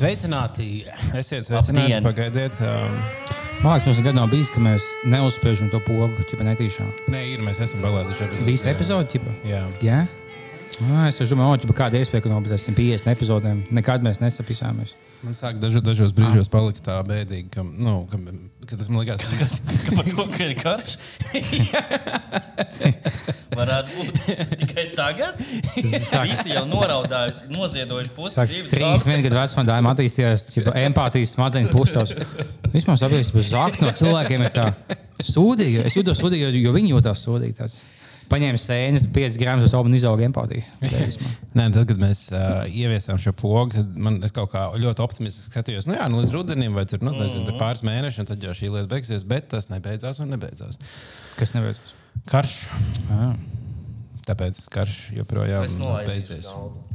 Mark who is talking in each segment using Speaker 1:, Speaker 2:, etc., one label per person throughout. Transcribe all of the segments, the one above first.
Speaker 1: Sveicināti! Esiet sveicināti!
Speaker 2: Labdien!
Speaker 1: Pagaidiet! Um,
Speaker 3: liekas, mums nekad nav bijis, ka mēs neuzspiežam to pogu, ja netīšām.
Speaker 1: nē, ir, mēs esam palaiduši epizodi.
Speaker 3: Bijis epizode, ķipa?
Speaker 1: Jā.
Speaker 3: Jā. Ah, es domāju, ka kāda iespēja, ka no 150 epizodēm nekad mēs nesapisāmies.
Speaker 1: Man sāk dažu, dažos brīžos palikt tā bēdīgi, ka, nu, ka, ka tas man liekas, ka
Speaker 2: Ka par to, ka ir karš. Varētu būt tikai tagad. Visi jau noraudājuši, noziedojuši pusi
Speaker 3: Sāk,
Speaker 2: dzīves.
Speaker 3: trīs vienu gadu vecumā dāma attīstījās, empātijas smadzeņu pustos. Vispār sabiedrības zakt no cilvēkiem ir tā sūdīgi. Es jūtos sūdīgi, jo, jo viņi jūtas sūdīgi. Tāds. Paņēma sēnes, 5 gramus uz augstu un izauga empātiju. Beidzamā.
Speaker 1: Nē, tad, kad mēs uh, ieviesām šo pogu, tad man es kaut kā ļoti optimistiski skatījos, nu, jā, nu, līdz rudenim vai tur, nu, nezinu, tur pāris mēneši, un tad jau šī lieta beigsies, bet tas nebeidzās un nebeidzās.
Speaker 3: Kas nebeidzas?
Speaker 1: Karš,
Speaker 3: Ah,
Speaker 1: tāpēc karš joprojām beidzies.
Speaker 2: galvu.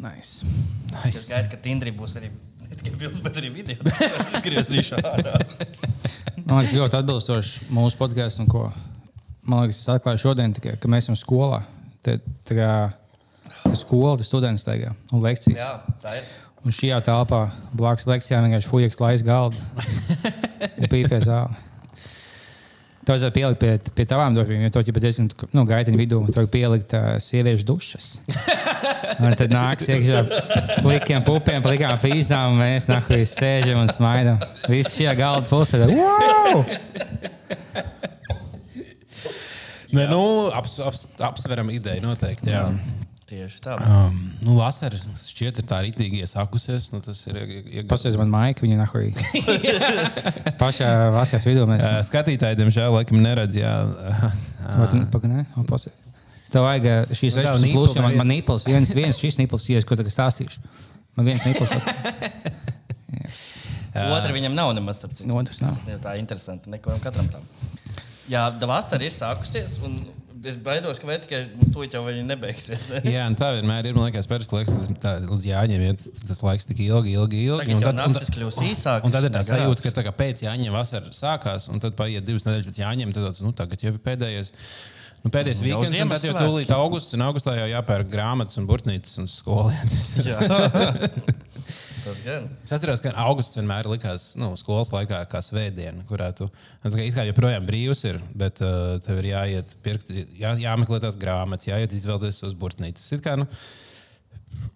Speaker 3: nice.
Speaker 2: Es
Speaker 1: Nice.
Speaker 2: gaidu, ka Tindri būs arī. Ne tikai bildes, bet arī video. Es izgriezīšu ārā.
Speaker 3: Man liekas, ļoti atbilstoši mūsu podkāstam, ko man liekas, es atklāju šodien, tikai, ka mēs esam skolā. Te, tā kā tā skola, tas students tagad un lekcijas.
Speaker 2: Jā, tā ir.
Speaker 3: Un šajā telpā blakus lekcijām vienkārši fujaks lais galdu un pīpē zāli. Tā vajadzētu pielikt pie, pie tavām durvīm, jo to jau diezgan nu, gaitiņu vidū tur pielikt uh, sieviešu dušas. Un tad nāks iekšā plikiem pupiem, plikām pīzām, un mēs nahuj sēžam un smaidām. Visi šajā galda pusē. Wow!
Speaker 1: Nē, nu, aps, aps, apsveram ideju noteikti. Jā.
Speaker 2: Tieši tā.
Speaker 1: Um, nu, Vasara šķiet, ir tā rītīgi iesākusies. Nu, tas ir iegājis.
Speaker 3: Pastāstiet man, Maika, viņa nahuj. Pašā vasarās vidū mēs.
Speaker 1: Uh, skatītāji, diemžēl, laikam neredz. Jā,
Speaker 3: Vai tu pagaidi? Tev vajag ā, šīs
Speaker 1: Nu,
Speaker 3: reizes, plus, jo man, man nīpels, viens, viens šis nīpels, ja es ko tagad stāstīšu. Man viens nīpels, tas
Speaker 2: Otra viņam nav nemaz starp citu.
Speaker 3: No otras nav.
Speaker 2: Jā, Tā ir interesanti. Neko katram tam. Jā, tā vasara ir sākusies. un Es baidos, ka tikai nu, to jau nebeigsies. Ne?
Speaker 1: jā tā vienmēr ir. Man liekas, parasti liekas, ka tā, līdz jāņem iet, tas laiks tik ilgi, ilgi. ilgi
Speaker 2: Tagad
Speaker 1: un
Speaker 2: jau
Speaker 1: tad- un
Speaker 2: naktis
Speaker 1: tad-
Speaker 2: kļūs īsākas.
Speaker 1: Un tad ir tā sajūta, ka tā kā pēc jāņem vasara sākās, un tad paiet divas nedēļas pēc jāņem. Tad tāds, nu, tagad jau ir pēdējais. Nu, pēdējais
Speaker 2: Jau
Speaker 1: weekends, un tad jau tūlīt augusts, un augustā jau jāpērk grāmatas un burtnīcas un skolienes.
Speaker 2: Jā. Tas gan.
Speaker 1: Es atceros, ka augusts vienmēr likās nu, skolas laikā kā svētdiena, kurā tu nu, tā kā joprojām brīvs ir, bet uh, tev ir jāiet pirkt, jā, jāmeklē tās grāmatas, jāiet izvēlēties uz burtnīcas. It kā, nu,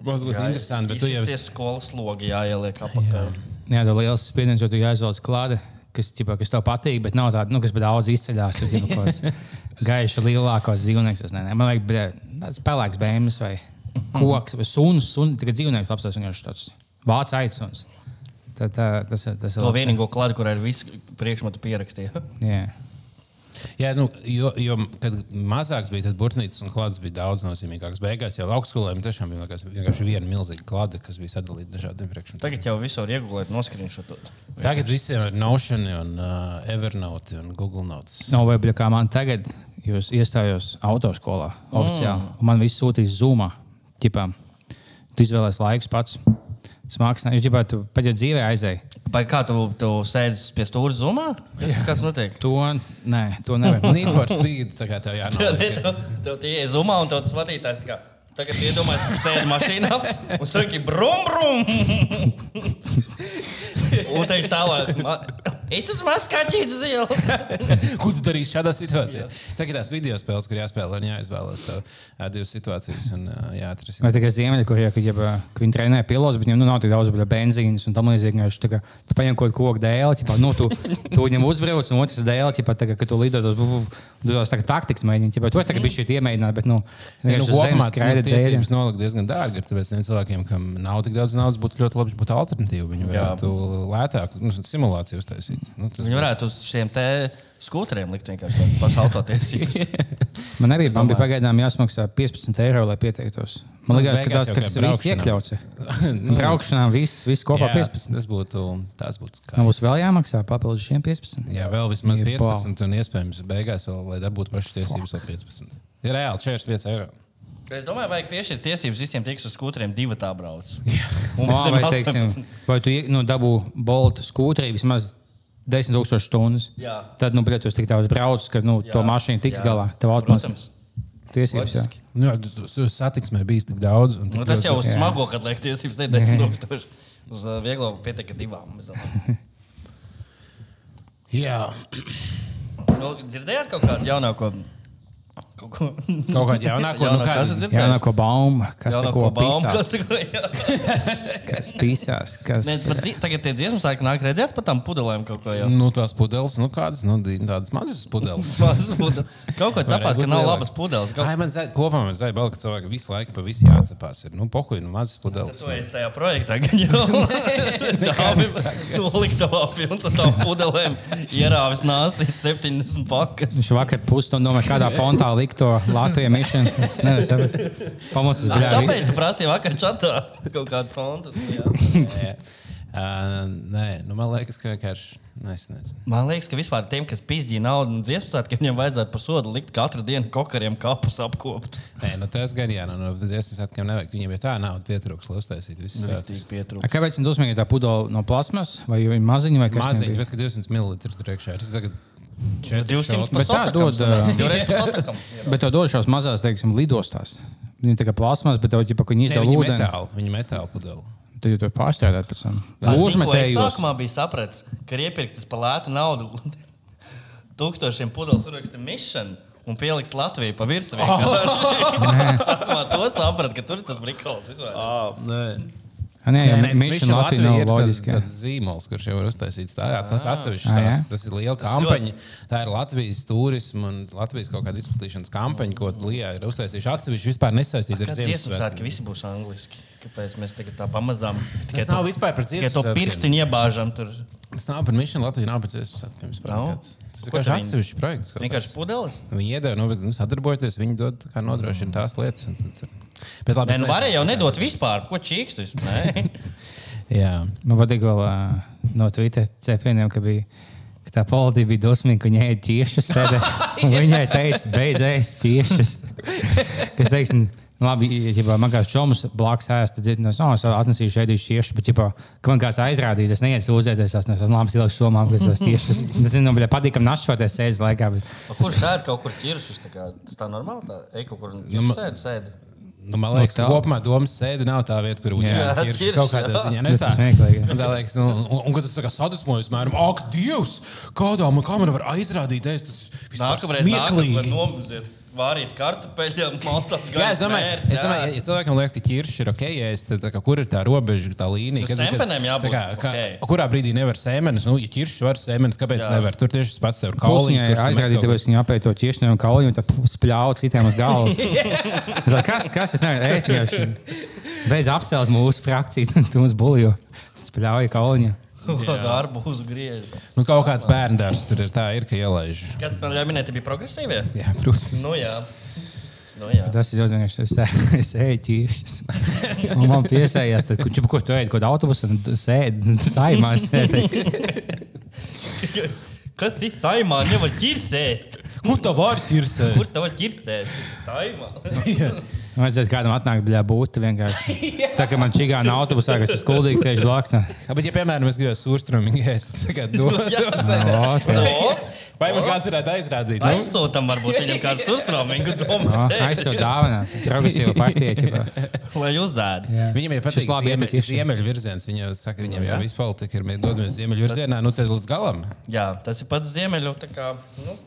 Speaker 1: mazliet interesanti, bet tu jau
Speaker 2: Tie skolas logi jāieliek apakā.
Speaker 3: Jā, tas liels spiediens, jo tu jāizvēlas klāte, kas, ķipa, kas tev patīk, bet nav tāda, nu, kas daudz izceļās. Tur jau kaut kāds gaišs, lielākos dzīvnieks. es nezinu. Man liekas, bet, tāds pelēks bēmas vai koks vai suns. Un tagad dzīvnieks apstāsta vienkārši tāds vācu aicons. Tad, tā, tas, ir- tas ir
Speaker 2: To vienīgo klāstu, kur ir visi priekšmetu pierakstīja.
Speaker 3: Jā.
Speaker 1: Jā, nu, jo, jo, kad mazāks bija, tad burtnīcas un klāts bija daudz nozīmīgāks. Beigās jau augstskolēm tiešām bija vienkārši viena milzīga klāta, kas bija sadalīta dažādiem priekšmetiem.
Speaker 2: Tagad jau visur iegūlēt, noskriņšotot.
Speaker 1: Tagad visiem ir Notion, un, uh, Evernote un Google Notes.
Speaker 3: Nav vai kā man tagad, jūs iestājos autoskolā oficiāli. Mm. Man viss sūtīs zumā. Ķipā, tu izvēlēsies laikus pats. Smags, jo ģipā, tu pat jau dzīvē aizēji.
Speaker 2: Vai kā tu, tu sēdi pie stūra zumā? Kas notiek?
Speaker 3: To, nē, to nevar.
Speaker 1: Need for speed, tā kā tev jānoliek.
Speaker 2: Tev, tev tie ir zumā, un tev tas vadītājs tā kā. Tagad tu iedomājies, ka sēdi mašīnā un saki, brum, brum. Un te ir tālāk. "Ma- Es esmu mazs kaķis uz ielas.
Speaker 1: Ko tu darīsi šādā situācijā? Tagad tās video spēles, kur jāspēlē un jāizvēlas divas situācijas un jāatrisina.
Speaker 3: Vai tikai ziemeļi, kur jau, ja, ka viņi trenē pilotus, bet viņiem nu, nav tik daudz benzīnas un tam līdzīgi. Tā kā tu paņem kaut ko dēli, ķipā, nu, tu, tu viņam uzbrauc, un otrs dēli, ķipā, tā kā, ka tu lido tos, tu tos tā kā taktikas mēģini. Ķipā, tu vari tagad bija šī iemēģināt, bet, nu,
Speaker 1: Ja, nu, kopumā
Speaker 3: dēļ.
Speaker 1: tiesības nolikt diezgan dārgi. ir, Tāpēc tiem cilvēkiem, kam nav tik daudz naudas, būtu ļoti labi būt alternatīva. Viņi varētu lētāk nu, simulāciju uztaisīt. Nu,
Speaker 2: Viņi varētu uz šiem te skūteriem likt vienkārši tādu pašu autotiesības.
Speaker 3: Man arī man bija pagaidām jāsmaksā 15 eiro, lai pieteiktos. Man
Speaker 1: Nu,
Speaker 3: liekas, ka tas,
Speaker 1: jau
Speaker 3: ka
Speaker 1: kā
Speaker 3: tas viss iekļauts. ir. Braukšanā viss, viss kopā
Speaker 1: jā,
Speaker 3: 15.
Speaker 1: Tas būtu, tas būtu
Speaker 3: Man
Speaker 1: skaisti.
Speaker 3: būs vēl jāmaksā papildus šiem 15.
Speaker 1: Jā, vēl vismaz
Speaker 3: Ir
Speaker 1: 15, un iespējams, beigās vēl, lai dabūtu pašas tiesības, vēl 15. Ir reāli 45 eiro.
Speaker 2: Es domāju, vajag piešķirt tiesības visiem, tie, kas uz skūteriem divi tā brauc. Visiem
Speaker 3: vai,
Speaker 2: 18.
Speaker 3: teiksim, vai tu nu, dabū boltu skūterī vismaz 10,000 stundas?
Speaker 2: Jā.
Speaker 3: Tad, nu, protams, tik daudz brauc, ka nu,
Speaker 2: Jā.
Speaker 3: to mašīnu tiks
Speaker 2: Jā.
Speaker 3: galā. Tev automātiski tiesības. Jā.
Speaker 1: Nu, jā, tu- tu- satiksmē bijis tik daudz. un tik
Speaker 2: Nu, tas jau uz smago, kad liek tiesības, ne 10 tūkstoši. Uz uh, vieglo pietiek divām. es domāju.
Speaker 1: Jā,
Speaker 2: Nu, dzirdējāt kaut kādu jaunāko? Kaut ko
Speaker 1: kaut kāda jaunāka. Nu,
Speaker 2: Jaunāko
Speaker 1: kā,
Speaker 2: esat
Speaker 3: Jā,
Speaker 2: dzirdējuši?
Speaker 3: no ko baumu, kas ir ko
Speaker 2: Jaunāko baumu, kas ir ko jā.
Speaker 3: kas pisās, kas.
Speaker 2: Nē, bet tagad tie dziesmu sāki nāk redzēt pa tām pudelēm kaut ko jau.
Speaker 1: nu, tās pudeles, nu, kādas, nu, tādas mazas pudeles.
Speaker 2: Mazas pudeles. Kaut ko cepās, ka nav labas pudeles. Kaut...
Speaker 1: Ai, man zai, kopumā man zai, bail, ka cilvēki visu laiku pa visu jāatcepās. Ir, nu, pohuj, nu, mazas pudeles.
Speaker 2: Tu esi tajā projektā, gan jau tādā noliktavā pilns ar tām pudelēm, ierāvis nāsis 70 pakas.
Speaker 3: Viņš vakar pusstundu domāja, kādā fontā likt to Latvijas mišanu. Es nevaru saprast. Pamostas
Speaker 2: Ā,
Speaker 3: bija.
Speaker 2: Tāpēc tu prasīji vakar čatā kaut kādas fontas.
Speaker 1: Uh, nē, nu, man liekas, ka vienkārši nesniedz.
Speaker 2: Man liekas, ka vispār tiem, kas pizdīja naudu un dziesmu svētkiem, viņiem vajadzētu par sodu likt katru dienu kokariem kapus apkopt.
Speaker 1: Nē, nu, tas gan jā, nu, no dziesmas svētkiem nevajag. Viņiem ir tā nauda pietrūks, lai uztaisītu visu svētkus.
Speaker 2: pietrūkst.
Speaker 3: A, Kāpēc viņš dusmīgi tā pudele no plasmas vai viņa maziņa vai kas
Speaker 1: Maziņš,
Speaker 3: nebija?
Speaker 1: bet ka 200 ml tur iekšā. Tas tagad
Speaker 2: 200
Speaker 3: Bet tā dod. Bet to dod šās mazās, teiksim, lidostās. Viņa tā kā plasmas, bet tev ka viņi izdala
Speaker 1: Viņa
Speaker 3: ūdeni.
Speaker 1: metāla, viņa metāla pudele.
Speaker 3: Tad jau tur pārstrādāt pēc tam.
Speaker 2: Uzmetējos.
Speaker 3: Uzmetējos.
Speaker 2: Sākumā bija sapratis, ka ir iepirktas par lētu naudu tūkstošiem pudeles uzraksta mišana. Un pieliks Latviju pa virsmu. Oh. Sākumā to sapratu, ka tur ir tas brīnums.
Speaker 1: Oh,
Speaker 3: A, Nē, jau
Speaker 1: tas
Speaker 3: Mission Latvija nav
Speaker 1: ir tāds,
Speaker 3: loģiski. jā.
Speaker 1: tāds zīmols, kurš jau ir uztaisīts. Tā, jā, tas atsevišķs
Speaker 3: Ah, jā?
Speaker 1: tās, tas ir liela kampaņa. Tā ir Latvijas turisma un Latvijas kaut kāda izplatīšanas kampaņa, ko Lijā ir uztaisījuši atsevišķi vispār nesaistīta ar
Speaker 2: Kāds dziesmu svētki, ka
Speaker 1: Ziemassvētkiem.
Speaker 2: visi būs angliski. Kāpēc mēs tagad tā pamazām
Speaker 1: Tas nav vispār par
Speaker 2: tikai to pirkstu iebāžam tur?
Speaker 1: Tas nav par Mission Latviju, nav par Ziemassvētkiem. nekāds. Tas ir
Speaker 2: viņi-
Speaker 1: atsevišķs projekts.
Speaker 2: Vienkārši pudeles.
Speaker 1: Viņi iedeva, nu, nu, sadarbojoties, viņi dod tā kā nodrošina tās lietas. Bet labi,
Speaker 2: Nē, nu varēja jau nedot vispār. Ko čīkstus? Nē.
Speaker 1: Jā.
Speaker 3: Man patīk vēl uh, no Twitter cepieniem, ka bija. ka Tā politika bija dusmīga, ka viņa ēda un Viņai teica, beidz ēst tiešus. Kas, teiksim, nu labi, ja man kāds čoms blakus ēst, tad nu, es oh, es atnesīšu ēdīšu tiešus. Bet, ja man kāds aizrādīja, es neies sūdzēties, es esmu labi ilgs somām, ka es esmu tiešus. Tas ir nu, bļa, patīkam našķoties sēdes laikā. Bet...
Speaker 2: Kur sēž kaut kur ķiršus? Tā kā- tas tā normāli. Tā ej kaut kur un ķiršus sēd. sēd.
Speaker 1: Nu, man liekas, ka kopumā domas sēde nav tā vieta, kur būtu
Speaker 3: Jā.
Speaker 1: jāķer
Speaker 2: Ķirš,
Speaker 1: kaut kādā ziņā.
Speaker 3: Tas ir
Speaker 1: Tā,
Speaker 3: smieklīgi.
Speaker 1: Un tā liekas, nu, un, un, un kad tas tā kā sadusmojas, mēram, ak, Dievs, kādā man, man var aizrādīt, es tas vispār
Speaker 2: Nākamreiz nākamreiz
Speaker 1: smieklīgi.
Speaker 2: Vārīt kartupeļiem, maltās
Speaker 1: Jā, es domāju,
Speaker 2: mērķi,
Speaker 1: es domāju, ja cilvēkam liekas, ka ķiršs ir ok, ja es, tad, tā kā, kur ir tā robeža, tā līnija?
Speaker 2: Nu, sēmenēm jābūt
Speaker 1: kā, kā,
Speaker 2: ok.
Speaker 1: Kurā brīdī nevar sēmenes? Nu, ja ķiršs var sēmenes, kāpēc
Speaker 2: Jā.
Speaker 1: nevar? Tur tieši tas pats tev ir kauliņš.
Speaker 3: aizrādīja,
Speaker 1: kaut
Speaker 3: tāpēc viņa apēja to ķiešanu un kauliņu, un tad spļāva citiem uz galvas. Kas, kas tas nevar ēst vienkārši? Beidz apcelt mūsu frakciju, un tu mums buljo. Spļāva kauliņu.
Speaker 2: Darbu uzgriež.
Speaker 1: Nu, kaut kāds bērndārs tur ir tā, ir, ka ielaiž.
Speaker 2: Kas man ļauj minēt, bija progresīvie?
Speaker 1: Jā, protams.
Speaker 2: Nu jā. Nu, jā.
Speaker 3: Tas ir ļoti vienkārši. Es, ēju ķīšus. Un man piesējās, tad, kur, ko tu ēdi, kaut kādā autobusā, un tu sēdi, saimā sēdi.
Speaker 2: Kas tas saimā nevar ķirsēt?
Speaker 1: Kur tā vārds ir?
Speaker 2: Kur tā var ķirsēt? Saimā.
Speaker 3: Vajadzētu kādam atnākt, bļā, būt vienkārši. Tā kā man čigāna autobusā, kas ir skuldīgs, sēž blakus.
Speaker 1: bet, ja, piemēram, es gribēju surstrāmīgi ēst, tad tagad dod.
Speaker 2: Jā.
Speaker 3: O, tā.
Speaker 2: No,
Speaker 1: Vai man kāds varētu aizrādīt? Nu,
Speaker 2: aizsūtam varbūt viņam kādu surstrāmingu domu
Speaker 3: O,
Speaker 2: sēdi,
Speaker 3: Aizsūta dāvana. Progresīva partija. ķipā.
Speaker 2: lai uzzēd.
Speaker 1: Viņam jau
Speaker 3: Šis
Speaker 1: patīk
Speaker 3: labi
Speaker 1: ziemeļ, ziemeļvirziens. Viņa jau saka, viņam jau
Speaker 2: Jā.
Speaker 1: viss politika ir. Mēs dodamies ziemeļvirzienā, nu tad līdz galam.
Speaker 2: Jā, tas ir pats ziemeļu. tā Kā, nu,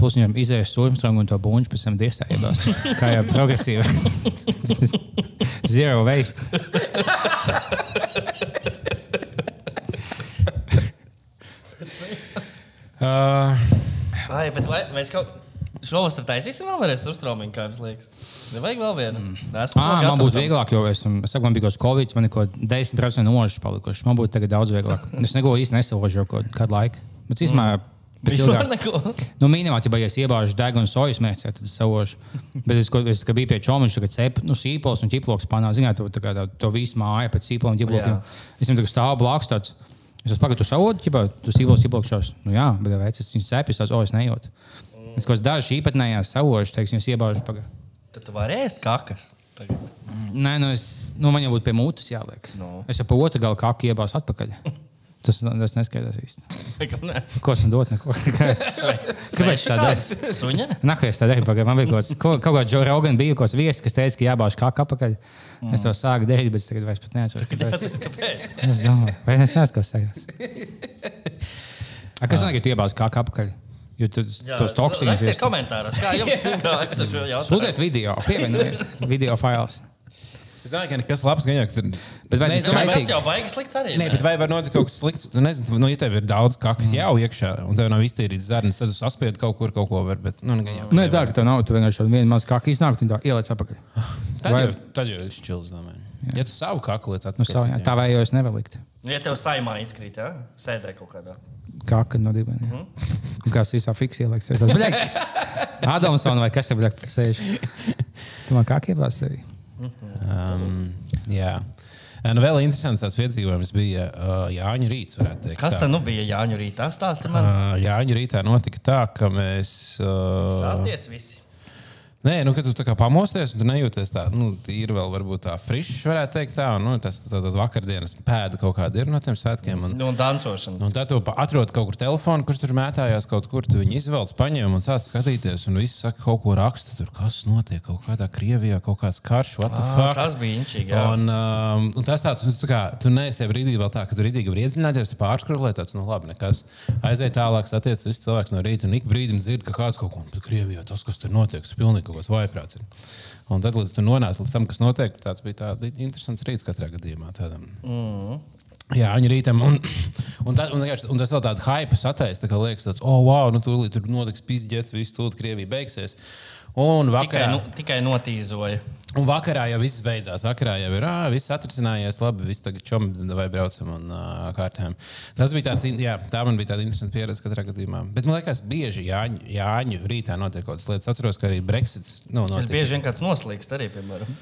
Speaker 3: Plus viņam izējas sūkņu un to buļbuļsu pēc tam diestājībās. Kā jau progresīvi. Zero waste.
Speaker 1: Uh,
Speaker 2: ai, bet vai, mēs kaut šovasar taisīsim vēl vienreiz surstrāmingu, kā jums liekas? Nevajag vēl vienu. Esmu
Speaker 3: Ah, man būtu vieglāk, jo es, saku, man bija kaut kāds covid, man ir kaut kāds 10% nožs palikuši. Man būtu tagad daudz vieglāk. Es neko īsti nesožu jau kādu laiku. Bet īstenībā. pēc
Speaker 2: Vispār
Speaker 3: ilgāk-. Nu, minimāli, ja es iebāžu degunu un sojas mērķi, tad savošu. Bet es, es kad biju pie čomiņa, tad cep, nu, sīpols un ķiploks panā, zināt, to, tā kā tā, to visu māju pēc sīpola un ķiplokiem. Es viņam tagad stāvu blakus tāds. Es esmu pagaidu savot, ķipā, tu sīpols, ķiploks šos. Nu, jā, bet veids, es viņus cepju, tās, o, es nejūtu. Es kaut kādas dažas īpatnējās savošu, teiksim, iebāžu pagaidu.
Speaker 2: Tad tu vari ēst kakas. Tagad.
Speaker 3: Nē, nu, es, nu, man jau būtu pie mutes jāliek.
Speaker 2: Nu.
Speaker 3: Es jau pa otru galu kāpu iebāzu atpakaļ. Tas, tas neskaidrs īsti. Ko es viņam dotu? Neko. Kāpēc tā dara?
Speaker 2: Suņa?
Speaker 3: Es tā darīju, pagaidām. Man bija kaut kāds, kaut kāds Joe Rogan bija, kaut kāds viesis, kas teica, ka jābāž kā apakaļ. Es to sāku darīt, bet es tagad vairs neatceros. kāpēc. Es domāju, vai es neesmu kaut kas tāds. Kas notiek, ja tu iebāz kā apakaļ? Jo tu
Speaker 2: Jā,
Speaker 3: tos toksīnus
Speaker 2: Rakstiet komentāros, kā jums.
Speaker 3: Sūtiet video, pievienojiet video failus.
Speaker 1: Es domāju, ka nekas labs gan jau tur.
Speaker 3: Bet vai tas kaitīgi?
Speaker 2: jau baigas slikts arī.
Speaker 1: Nē, bet vai var notikt kaut kas slikts? Tu nezini, nu, ja tev ir daudz kakas jau iekšā, un tev nav iztīrīts zarnas, tad tu saspiedi kaut kur kaut ko var. Bet, nu, gan jau.
Speaker 3: Nē, tā, ka tev nav, tu vienkārši vienu mazu kāku iznāk, un tā ieliec apakaļ.
Speaker 1: Tad
Speaker 3: vai-
Speaker 1: jau, tad jau ir šķils, domāju. Ja tu savu kaku liec
Speaker 3: Nu,
Speaker 1: atpakaļ.
Speaker 3: savu, jā, tā vai jau es nevaru likt.
Speaker 2: Ja tev saimā izkrīt, jā? Sēdē kaut kādā.
Speaker 3: Kāka no.
Speaker 2: Mhm.
Speaker 3: Kā es īsā fiksēju, liekas, tas ir Adamsons vai kas ir sēž. Tu man kā iebāz sevi?
Speaker 1: Um, jā. Nu, vēl interesants tāds piedzīvojums bija uh, Jāņa rīts.
Speaker 2: Kas tad nu bija Jāņu rītā? Stāsti man.
Speaker 1: Uh, Jāņa rītā notika tā, ka mēs. Uh,
Speaker 2: Sāties visi.
Speaker 1: Nē, nu, kad tu tā pamosties, un tu nejūties tā, nu, tīri vēl varbūt tā frišs, varētu teikt tā, nu, tas tā, tas vakardienas pēda kaut kāda ir no tiem svētkiem. Un,
Speaker 2: Nu, un dancošana.
Speaker 1: Un tad tu atrod kaut kur telefonu, kurš tur mētājās kaut kur. Tu viņu izvelc, paņem un sāc skatīties. Un viss saka, kaut ko raksta. Tur kas notiek kaut kādā Krievijā, kaut kāds karš. what the fuck?
Speaker 2: Tas bija inčīgi.
Speaker 1: Un, um, un tas tāds, nu, tu, kā, tu neesi tajā brīdī vēl tā, ka tu rītīgi vari iedziļināties, tu pārskrolē tāds, nu, labi, nekas. Aiziet tālāk, satiec visu cilvēku no rīta, un ik brīdim dzird, ka kāds kaut ko, bet Krievijā tas, kas tur notiek, tas pilnīgi kaut kas vaiprāts. Ir. Un tad, līdz tu nonāc līdz tam, kas notiek, tāds bija tāds interesants rīts katrā gadījumā. Tādam.
Speaker 2: Mm.
Speaker 1: Jā, viņa rītam, un, un, tā, un, un tas vēl tāds hype sataisa, tā kā liekas, tāds, oh, wow, nu, tūlīt tur notiks pizģets, viss tūlīt Krievija beigsies. Un
Speaker 2: Tikai,
Speaker 1: vakarā,
Speaker 2: nu, tikai notīzoja.
Speaker 1: un vakarā jau viss beidzās. Vakarā jau ir, ah, viss atrisinājies, labi, viss tagad čom vai braucam un uh, kārtējam. Tas bija tāds, jā, tā man bija tāda interesanta pieredze katrā gadījumā. Bet man liekas, bieži Jāņu, Jāņu rītā notiek kaut kādas lietas. Atceros, ka arī Brexits, nu, notika.
Speaker 2: bieži vien kāds noslīkst arī, piemēram.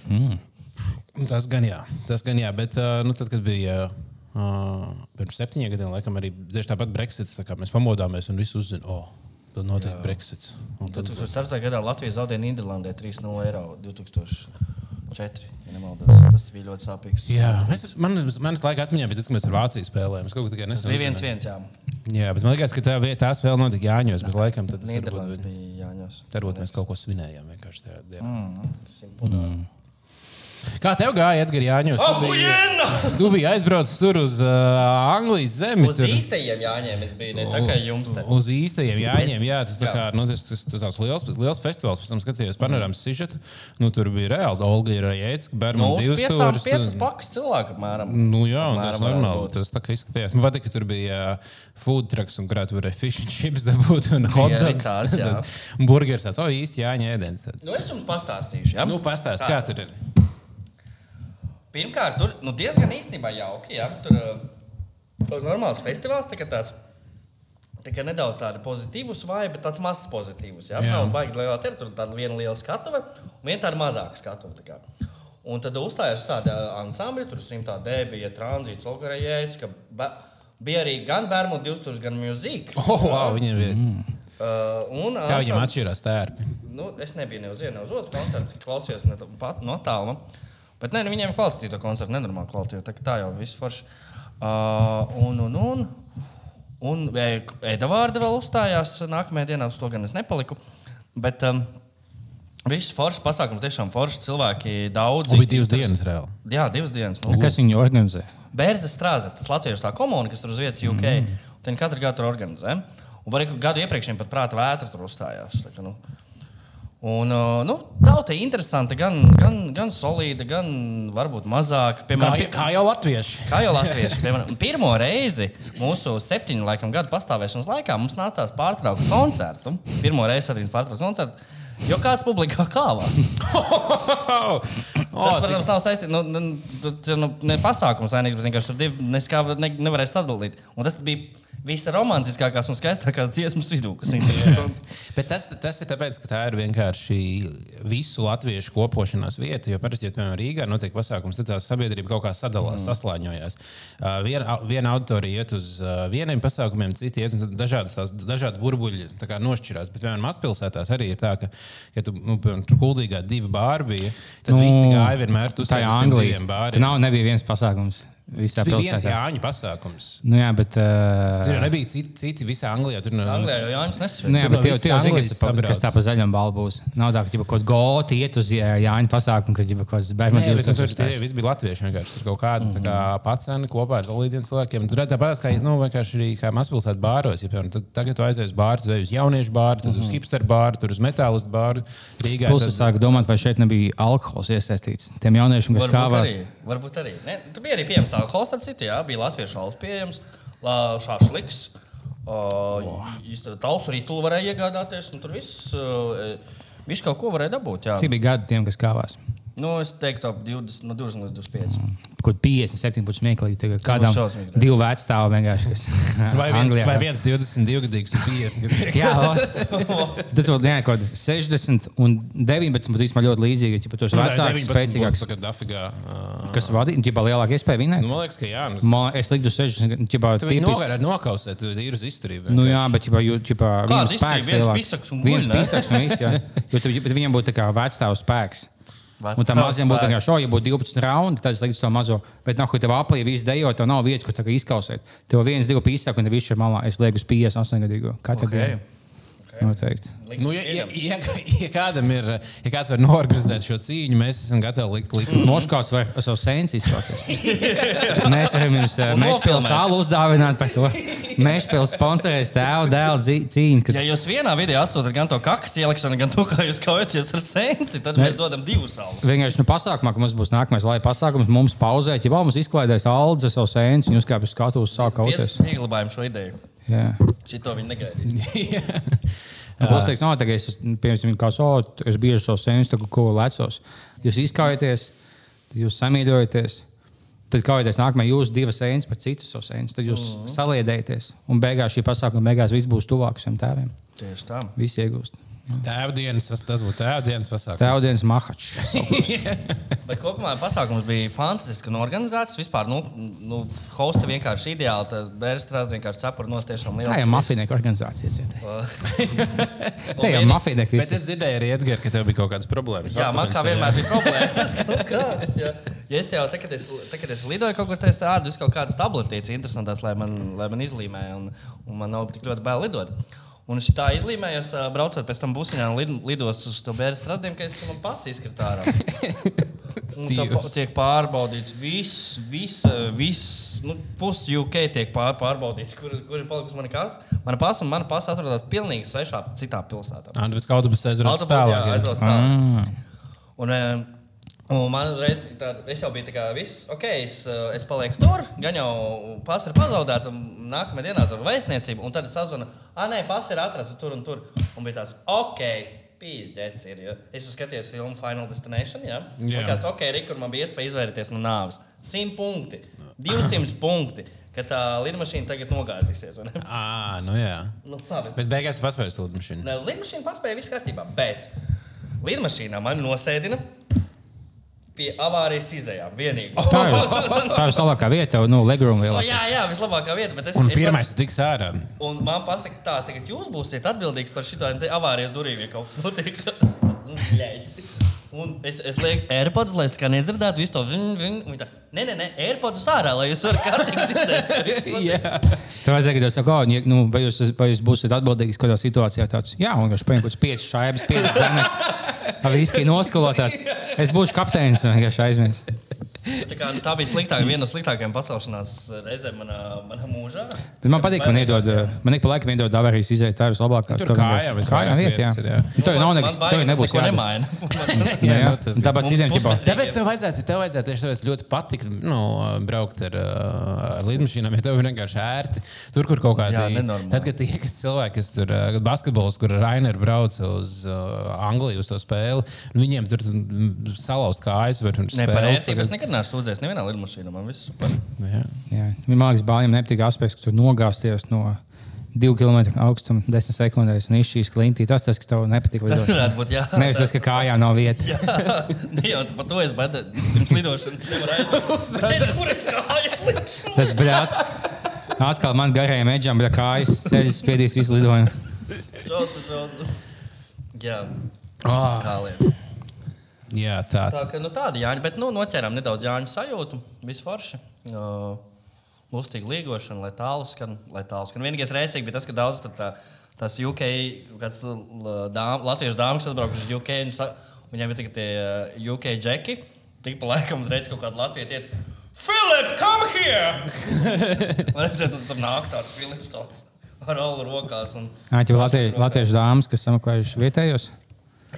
Speaker 1: Tas gan jā, tas gan jā, bet uh, nu, tad, kad bija uh, pirms septiņiem gadiem, laikam arī tieši tāpat Brexits, tā mēs pamodāmies un viss uzzina, oh, tad notiek jā. Brexits. Un tad,
Speaker 2: 2004. gadā Latvija zaudēja Nīderlandē 3-0 eiro 2004. Ja nemaldos. tas bija ļoti sāpīgs.
Speaker 1: jā, es, man, manas laika atmiņā bija tas, ka mēs ar Vāciju spēlējām. Es kaut kā tikai nesen.
Speaker 2: bija viens viens, jā.
Speaker 1: Jā, bet man liekas, ka tā, vie- tā spēle notika Jāņos, bet laikam tad tas
Speaker 2: bija Jāņos.
Speaker 1: varbūt mēs kaut ko svinējām vienkārši tajā dienā.
Speaker 2: Mm. Simpunā.
Speaker 1: Kā tev gāja, Edgars Jāņos? Tu biji-! Tu biji aizbraucis tur uz uh, Anglijas zemi.
Speaker 2: Uz
Speaker 1: tur.
Speaker 2: īstajiem Jāņiem es biju, ne tā kā jums te.
Speaker 1: Uz īstajiem jāņem, jā, tas,
Speaker 2: Jā.
Speaker 1: kā, nu, tas, tas, tas tāds liels, liels festivāls. Pēc tam skatījos panorāmas sižetu. Nu, tur bija reāli Olga ir Jēdzka,
Speaker 2: Nu,
Speaker 1: Bermuda
Speaker 2: uz
Speaker 1: divas stūres.
Speaker 2: piecas pakas cilvēku apmēram.
Speaker 1: Nu, jā, un tas
Speaker 2: varētu
Speaker 1: normāli. Tas tā kā izskatījās. Man patīk, ka tur bija uh, food trucks, un kurā tu varēji fish and chips dabūt un hot dogs.
Speaker 2: jā.
Speaker 1: burgers tāds, o, īsti jāņem ēdienas. tad.
Speaker 2: Nu, es jums pastāstīšu. Ja?
Speaker 1: Nu, pastāst,
Speaker 2: Kā?
Speaker 1: kā tur ir.
Speaker 2: Pirmkārt, tur nu, diezgan īstenībā jauki. Ja? Tur ir normāls festivāls, tā tāds. Tā nedaudz tāda pozitīva vai bet tāds mazs pozitīvs. Ja?
Speaker 1: Jā.
Speaker 2: Nav baigi lielā teritorijā, tur tāda viena liela skatuve un viena tāda mazāka skatuve. Un tad uzstājās tāda ansambļa, tur simtā D bija tranzīts, Olgarējēts, ka bija arī gan Bērmu 2000, gan mūzika.
Speaker 1: Oh, wow, viņiem ir.
Speaker 2: Uh, un
Speaker 1: Kā
Speaker 2: ansambļ-
Speaker 1: atšķirās tērpi?
Speaker 2: Nu, es nebiju ne uz vienu, ne uz otru koncertu, klausījos ne pat no tāluma. Bet nē, nu, viņiem ir kvalitatīva koncerta, nenormāla kvalitāte. Tā, tā jau viss forši. Uh, un, un, un, un Edvards vēl uzstājās nākamajā dienā, uz to gan es nepaliku. Bet um, viss foršs pasākums, tiešām foršs cilvēki, daudz.
Speaker 1: Un bija divas dienas reāli.
Speaker 2: Jā, divas dienas. Nu,
Speaker 3: Kas viņu organizē?
Speaker 2: Bērza strādā, tas Latvijas tā komuna, kas tur uz vietas UK. Mm. Viņi katru gadu tur organizē. Un var gadu iepriekš viņiem pat prāta vētra tur uzstājās. Tā, ka, nu. Un, nu, tauta ir interesanta, gan, gan, gan solīda, gan varbūt mazāk.
Speaker 1: Kā,
Speaker 2: Piemēram, pi-
Speaker 1: kā jau latvieši.
Speaker 2: Kā jau latvieši, piemēram, pirmo reizi mūsu septiņu laikam, gadu pastāvēšanas laikā mums nācās pārtraukt koncertu. Pirmo reizi arī pārtraukt koncertu, jo kāds publikā kāvās. Tas, protams, nav saistīts nu, nu, tu- tu- nu, ne vainīgs, bet vienkārši tur divi neskā, ne, nevarēja sadalīt. Un tas bija visromantiskākās un skaistākās dziesmas vidū,
Speaker 1: Bet tas, tas ir tāpēc, ka tā ir vienkārši visu latviešu kopošanās vieta. Jo parasti, ja piemēram Rīgā notiek pasākums, tad tā sabiedrība kaut kā sadalās, mm. saslāņojās. Uh, viena, viena auditorija iet uz uh, vieniem pasākumiem, citi iet, un tad dažādas, dažādi burbuļi tā kā nošķirās. Bet, piemēram, mazpilsētās arī ir tā, ka, ja tu, nu, piemēram, tur kuldīgā divi bāri bija, tad nu, visi gāja vienmēr uz
Speaker 3: Tā ir
Speaker 1: saviem
Speaker 3: Anglija.
Speaker 1: diviem
Speaker 3: Tur
Speaker 1: bāriem.
Speaker 3: nav nebija viens pasākums. Visā
Speaker 1: Tas bija viens
Speaker 3: pilsētā.
Speaker 1: Jāņa pasākums.
Speaker 3: Nu, jā, bet. Uh,
Speaker 1: Tur jau nebija citi, citi visā Anglijā. Tur no,
Speaker 2: Anglijā jau Jānis nesver.
Speaker 3: Nu, jā, bet tev, tev zini,
Speaker 1: Anglijas
Speaker 3: kas, pa- kas tā pa zaļam balvu būs. Nav tā, ka jau kaut kāda gota iet uz Jā- Jāņa pasākumu, kad jau kaut kāds bērns
Speaker 1: nu, tur tie visi bija latvieši. vienkārši. Tur kaut kāda mm -hmm. kā, pacēna kopā ar zolīdiem cilvēkiem. Tur tāpat kā, nu, vienkārši arī kā mazpilsēta bāros. Ja, piemēram, tad, tagad tu aizies uz bāru, tu ej uz jauniešu bāru, tad uz hipster bāru, tur uz metālistu bāru. Rīgā
Speaker 3: Plus
Speaker 1: tad-
Speaker 3: es sāku domāt, vai šeit nebija alkohols iesaistīts. Tiem jauniešiem, kas
Speaker 2: Varbūt
Speaker 3: kāvās.
Speaker 2: arī. Varbūt arī. Ne, tur bija arī pieejams alkohols, ap citu, jā, bija latviešu alkohols pieejams, šāšliks. Jūs tur tālus arī tu varēja iegādāties, un tur viss, uh, viss kaut ko varēja dabūt. Jā.
Speaker 3: Cik bija gadi tiem, kas kāvās?
Speaker 2: Nu, es teiktu, ap 20, no 20 līdz 25.
Speaker 3: Kaut 57 būtu smieklīgi. Tagad Kādam divu vecstāvu vienkārši. kas
Speaker 1: Vai viens,
Speaker 3: Anglijā
Speaker 1: vai viens 22 gadīgs un 50 gadīgs?
Speaker 3: Jā, tas vēl bija kaut kāds 60 un 19. būtu īstenībā ļoti līdzīgi. Ja tos vecāks, spēcīgāks,
Speaker 1: dafigā. Uh,
Speaker 3: kas vadīja, ja lielāka iespēja vinēt.
Speaker 1: nu, man liekas, ka jā. Nu,
Speaker 3: Man, es liktu 60, ja
Speaker 1: viņu
Speaker 3: tipiski.
Speaker 1: novērt nokausēt, tu ir uz izturību.
Speaker 3: Nu, jā, bet tādā
Speaker 2: Kāds
Speaker 3: veidā
Speaker 2: izturība? Viens pisaks un
Speaker 3: viens
Speaker 2: ne?
Speaker 3: pisaks un viss. jā. Jo viņam būtu tā kā vecstāvu spēks. Un tam mazajam būtu vienkārši, ja būtu 12 raundi, tad es liktu to mazo. Bet, nav, kur tev aplī viss dejo, tev nav vietas, kur tā kā izkausēt. Tev viens, divi pīsāki, un tev viss ir malā. Es lieku uz 58 gadīgo. Katru
Speaker 2: Ok.
Speaker 3: dienu. Noteikti.
Speaker 1: Nu, ja, ja, ja, ja, kādam ir, ja kāds var norganizēt šo cīņu, mēs esam gatavi likt likumus.
Speaker 3: Noškauts vai ar savu sēnes izskauties. Mēs varam jums mēģināt
Speaker 2: nofilmēt.
Speaker 3: salu uzdāvināt par to. Pilsētas sponsorēs tēvu dēlu cīņas. Kad...
Speaker 2: Ja jūs vienā video atsūtat gan to kakas ielikšanu, gan to, kā jūs kaujaties ar sensi, tad mēs dodam divus salus.
Speaker 3: Vienkārši nu, pasākumā, ka mums būs nākamais laika pasākums, mums pauzēt, ja vēl mums izklaidēs alus ar savu sēnes, un jūs kā pēc skatuves sāk kauties.
Speaker 2: Pieglabājam šo ideju.
Speaker 3: Jā.
Speaker 2: Šito viņi negaidīja.
Speaker 3: Būs teiks, no, tagad es, piemēram, kā so, es bieži savu sēnes, tā ko lecos. Jūs izkaujaties, jūs samīļojaties. Tad kaujaties nākamajā jūs divas sēnes par citu savu sēnes. Tad jūs mm. saliedēties. Un beigās šī pasākuma beigās viss būs tuvāk saviem tēviem.
Speaker 2: Tieši tā.
Speaker 3: Visi iegūst.
Speaker 1: Tēvdienas, tas, tas būtu tēvdienas pasākums.
Speaker 3: Tēvdienas mahačs.
Speaker 2: Bet kopumā pasākums bija fantastisks un organizēts. Vispār, nu, nu hosta vienkārši ideāli. Tas bērns strādā vienkārši cepuri no tiešām liels.
Speaker 3: Tā jau mafijnieku organizācija. Tā jau mafijnieku
Speaker 1: Bet es dzirdēju arī Edgars, ka tev bija kaut kādas problēmas.
Speaker 2: Jā, man kā vienmēr bija problēmas. Kādas, ja, ja es jau tagad, kad es, tagad, es lidoju kaut kur tad es kaut kādas tabletītes interesantas, lai man, lai man izlīmē, un, un man nav tik ļoti bail lidot. Un es tā izlīmēju, es, ā, braucot pēc tam busiņā, lid, lidos uz to bērnu strādiem, ka es ka man pasi izkrita ārā. Un pa- tiek pārbaudīts viss, viss, viss nu, puses UK tiek pār, pārbaudīts, kur, kur ir palikusi mana kasa. Mana pasa un mana pasa atrodas pilnīgi svešā, citā pilsētā.
Speaker 1: Ah, autobusu aizbrauc
Speaker 2: Autobusā,
Speaker 1: tālāk.
Speaker 2: jā,
Speaker 1: jā.
Speaker 2: aizbrauc tālāk. Un, eh, un man uzreiz bija tāda, es jau biju tā kā viss, ok, es, eh, es palieku tur, gan jau pats ir pazaudēts, un nākamajā dienā zvanīju vēstniecību, un tad es sazvanu, ah, nē, pats ir atrasts tur un tur. Un bija tāds, ok. Pīzdēts ir. Ja. Es skatījos filmu Final Destination. Ja?
Speaker 1: Jā.
Speaker 2: Kas, ok, Rikur, man bija iespēja izvairīties no nāves. 100 punkti, 200 punkti, ka tā lidmašīna tagad nogāzīsies.
Speaker 1: Ah, nu jā.
Speaker 2: Nu, labi.
Speaker 1: Bet beigās tu paspēji uz lidmašīnu.
Speaker 2: Lidmašīna paspēja viss kārtībā, bet lidmašīnā man nosēdina pie avārijas izējām. Vienīgi.
Speaker 3: Tā jau tā ir labākā vieta, nu, legroom
Speaker 2: O,
Speaker 3: lielākā.
Speaker 2: jā, jā, vislabākā vieta. Bet es,
Speaker 1: Un pirmais tu tiks ārā.
Speaker 2: Un man pasaka, tā, tagad jūs būsiet atbildīgs par šo avārijas durvīm, ja kaut kas notiek. Un es, es lieku AirPods, lai es kā nedzirdētu visu to un viņa tā, Nē, nē, nē, AirPods ārā, lai jūs varat kārtīgi dzirdēt. notiek."
Speaker 3: Tā vajadzēja, ka jūs sakāt, nu, vai, jūs, vai jūs būsiet atbildīgs kādā situācijā. Tāds, jā, un viņš paņem kaut kādas piecas šaibas, piecas zemes. Ar viski noskolotāts. Es būšu kapteinis, vienkārši aizmirst.
Speaker 2: Tā, kā, nu, tā bija sliktākā, viena no sliktākajām pacelšanās reizēm manā, manā mūžā.
Speaker 3: Bet man patīk, man iedod, man ik pa laikam iedod avārijas izēju. Tā ir vislabākā.
Speaker 1: Tur kājām visvairāk
Speaker 3: kājām vieta, jā.
Speaker 1: ir, jā.
Speaker 3: Nu, Tev jau nav nekas, tev nebūs jādara.
Speaker 2: nemaina.
Speaker 3: Jā, jā.
Speaker 1: Nu,
Speaker 3: Tāpēc izējām, ķipā.
Speaker 1: Tāpēc tev vajadzētu, tev vajadzētu tieši tāpēc ļoti patikt nu, braukt ar, uh, ar līdmašīnām, ja tev ir vienkārši ērti. Tur, kur kaut kādā
Speaker 2: Jā, nenormāli.
Speaker 1: Tad, kad tie kas cilvēki, kas tur uh, basketbols, kur Rainer brauc uz uh, Angliju uz to spēli, nu, viņiem tur mm, salauzt kājas var un
Speaker 2: Nē, par ērtību es nekad neesmu sūdzējies nevienā lidmašīnā. Man viss super.
Speaker 1: Jā.
Speaker 3: Jā. Man liekas, bāļiem nepatīk aspekts, ka tur nogāzties no 2 km augstuma 10 sekundēs un izšķīs klintī. Tas tas, kas tev nepatīk
Speaker 2: Tas
Speaker 3: lidot.
Speaker 2: varētu būt jā.
Speaker 3: Nevis tas, ka kājām nav vietas.
Speaker 2: Jā, jau par to es baidos. Pirms lidošanas nevar aizmirst. Kur es kājas likšu?
Speaker 3: Tas bija atkal man garajam edžam, bet kājas ceļš spiedīs visu lidojumu.
Speaker 2: Šausmas, šausmas. Jā,
Speaker 1: Oh,
Speaker 2: kā lieta.
Speaker 1: Jā, tā.
Speaker 2: Tā kā nu, tāda Jāņa, bet nu, noķērām nedaudz Jāņa sajūtu. Viss forši. Uh, Lustīga līgošana, lai tālu skan. Lai tālu skan. Vienīgais rēcīgi bija tas, ka daudz tā, tās UK, kāds dām, latviešu dāmas atbraukušas uz UK. Un, sa- viņiem ir tikai tie UK džeki. Tik pa laikam uzreiz kaut kāda Latvija iet. Filip, come here! Es tur, nāk tāds Filips tāds ar alu rokās. Un,
Speaker 3: Ā, jau latviešu, latviešu dāmas, kas sameklējušas vietējos.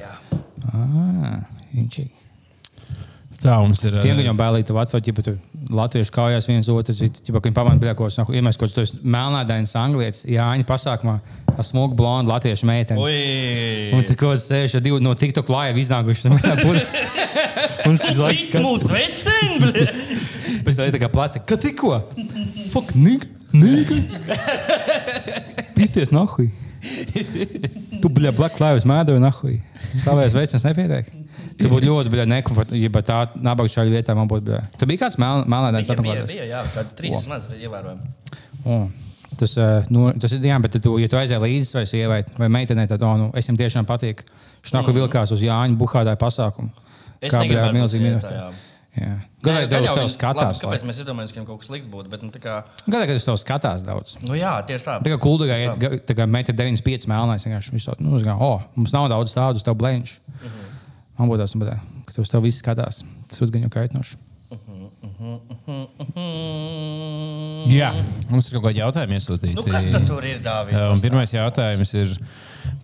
Speaker 2: Jā.
Speaker 3: Ah, viņš ir.
Speaker 1: Tā mums ir.
Speaker 3: Tiem
Speaker 1: eh,
Speaker 3: viņam bailīgi tev atvērт, ja tur latviešu kājās viens otru, ja viņi pamanā biļakos, no iemēs kaut kāds melnādainas anglietis, Jāņa pasākumā, ar smugu blondu latviešu meiteni. Un tā kā sēž ar divu no TikTok laiva iznākuši. Tas ir laiks,
Speaker 2: Tas mūsu veceni!
Speaker 3: Pēc tam tā kā plāca, ka tikko. Fuck, nigga, nigga. Pīties nahuj. Tu, bļa, Black Lives Matter, nahuj. Savējais veicins nepietiek. Tu būtu ļoti, bļa, nekomfortabli, ja tā nabaga šādā vietā man būtu, bļa. Tu biji kāds
Speaker 2: bija,
Speaker 3: apmeklētājs?
Speaker 2: bija, jā, tādi trīs maz ievērojami.
Speaker 3: Tas, eh, nu, tas ir, jā, bet tu, ja tu aizēji līdzi vai sievai vai meitenei, tad, oh, nu, es viņam tiešām patīk. Nāk un vilkās uz Jāņa Buhādāja pasākumu.
Speaker 2: Es
Speaker 3: Kā bija milzīgi
Speaker 2: jā.
Speaker 3: Jā.
Speaker 2: Gan
Speaker 3: tev uz
Speaker 2: jau
Speaker 3: skatās.
Speaker 2: labi, Kāpēc mēs iedomājamies, ka viņam kaut kas slikts būtu? Bet, nu, kā,
Speaker 3: Gadīgi, kad es tev skatās daudz.
Speaker 2: nu, jā, tieši tā.
Speaker 3: Tā kā kuldīgā ga- tā kā meita 95 mēlnais, vienkārši visu, nu, zin, oh, mums nav daudz tādu, tev blēņš. Man būtu tas, bet, ka tu uz tevi viss skatās. Tas būtu gan jau kaitinoši.
Speaker 1: Jā, mums ir kaut kādi jautājumi iesūtīti.
Speaker 2: Nu, kas tad tur ir, Dārvid?
Speaker 1: Jā, un Pirmais jautājums ir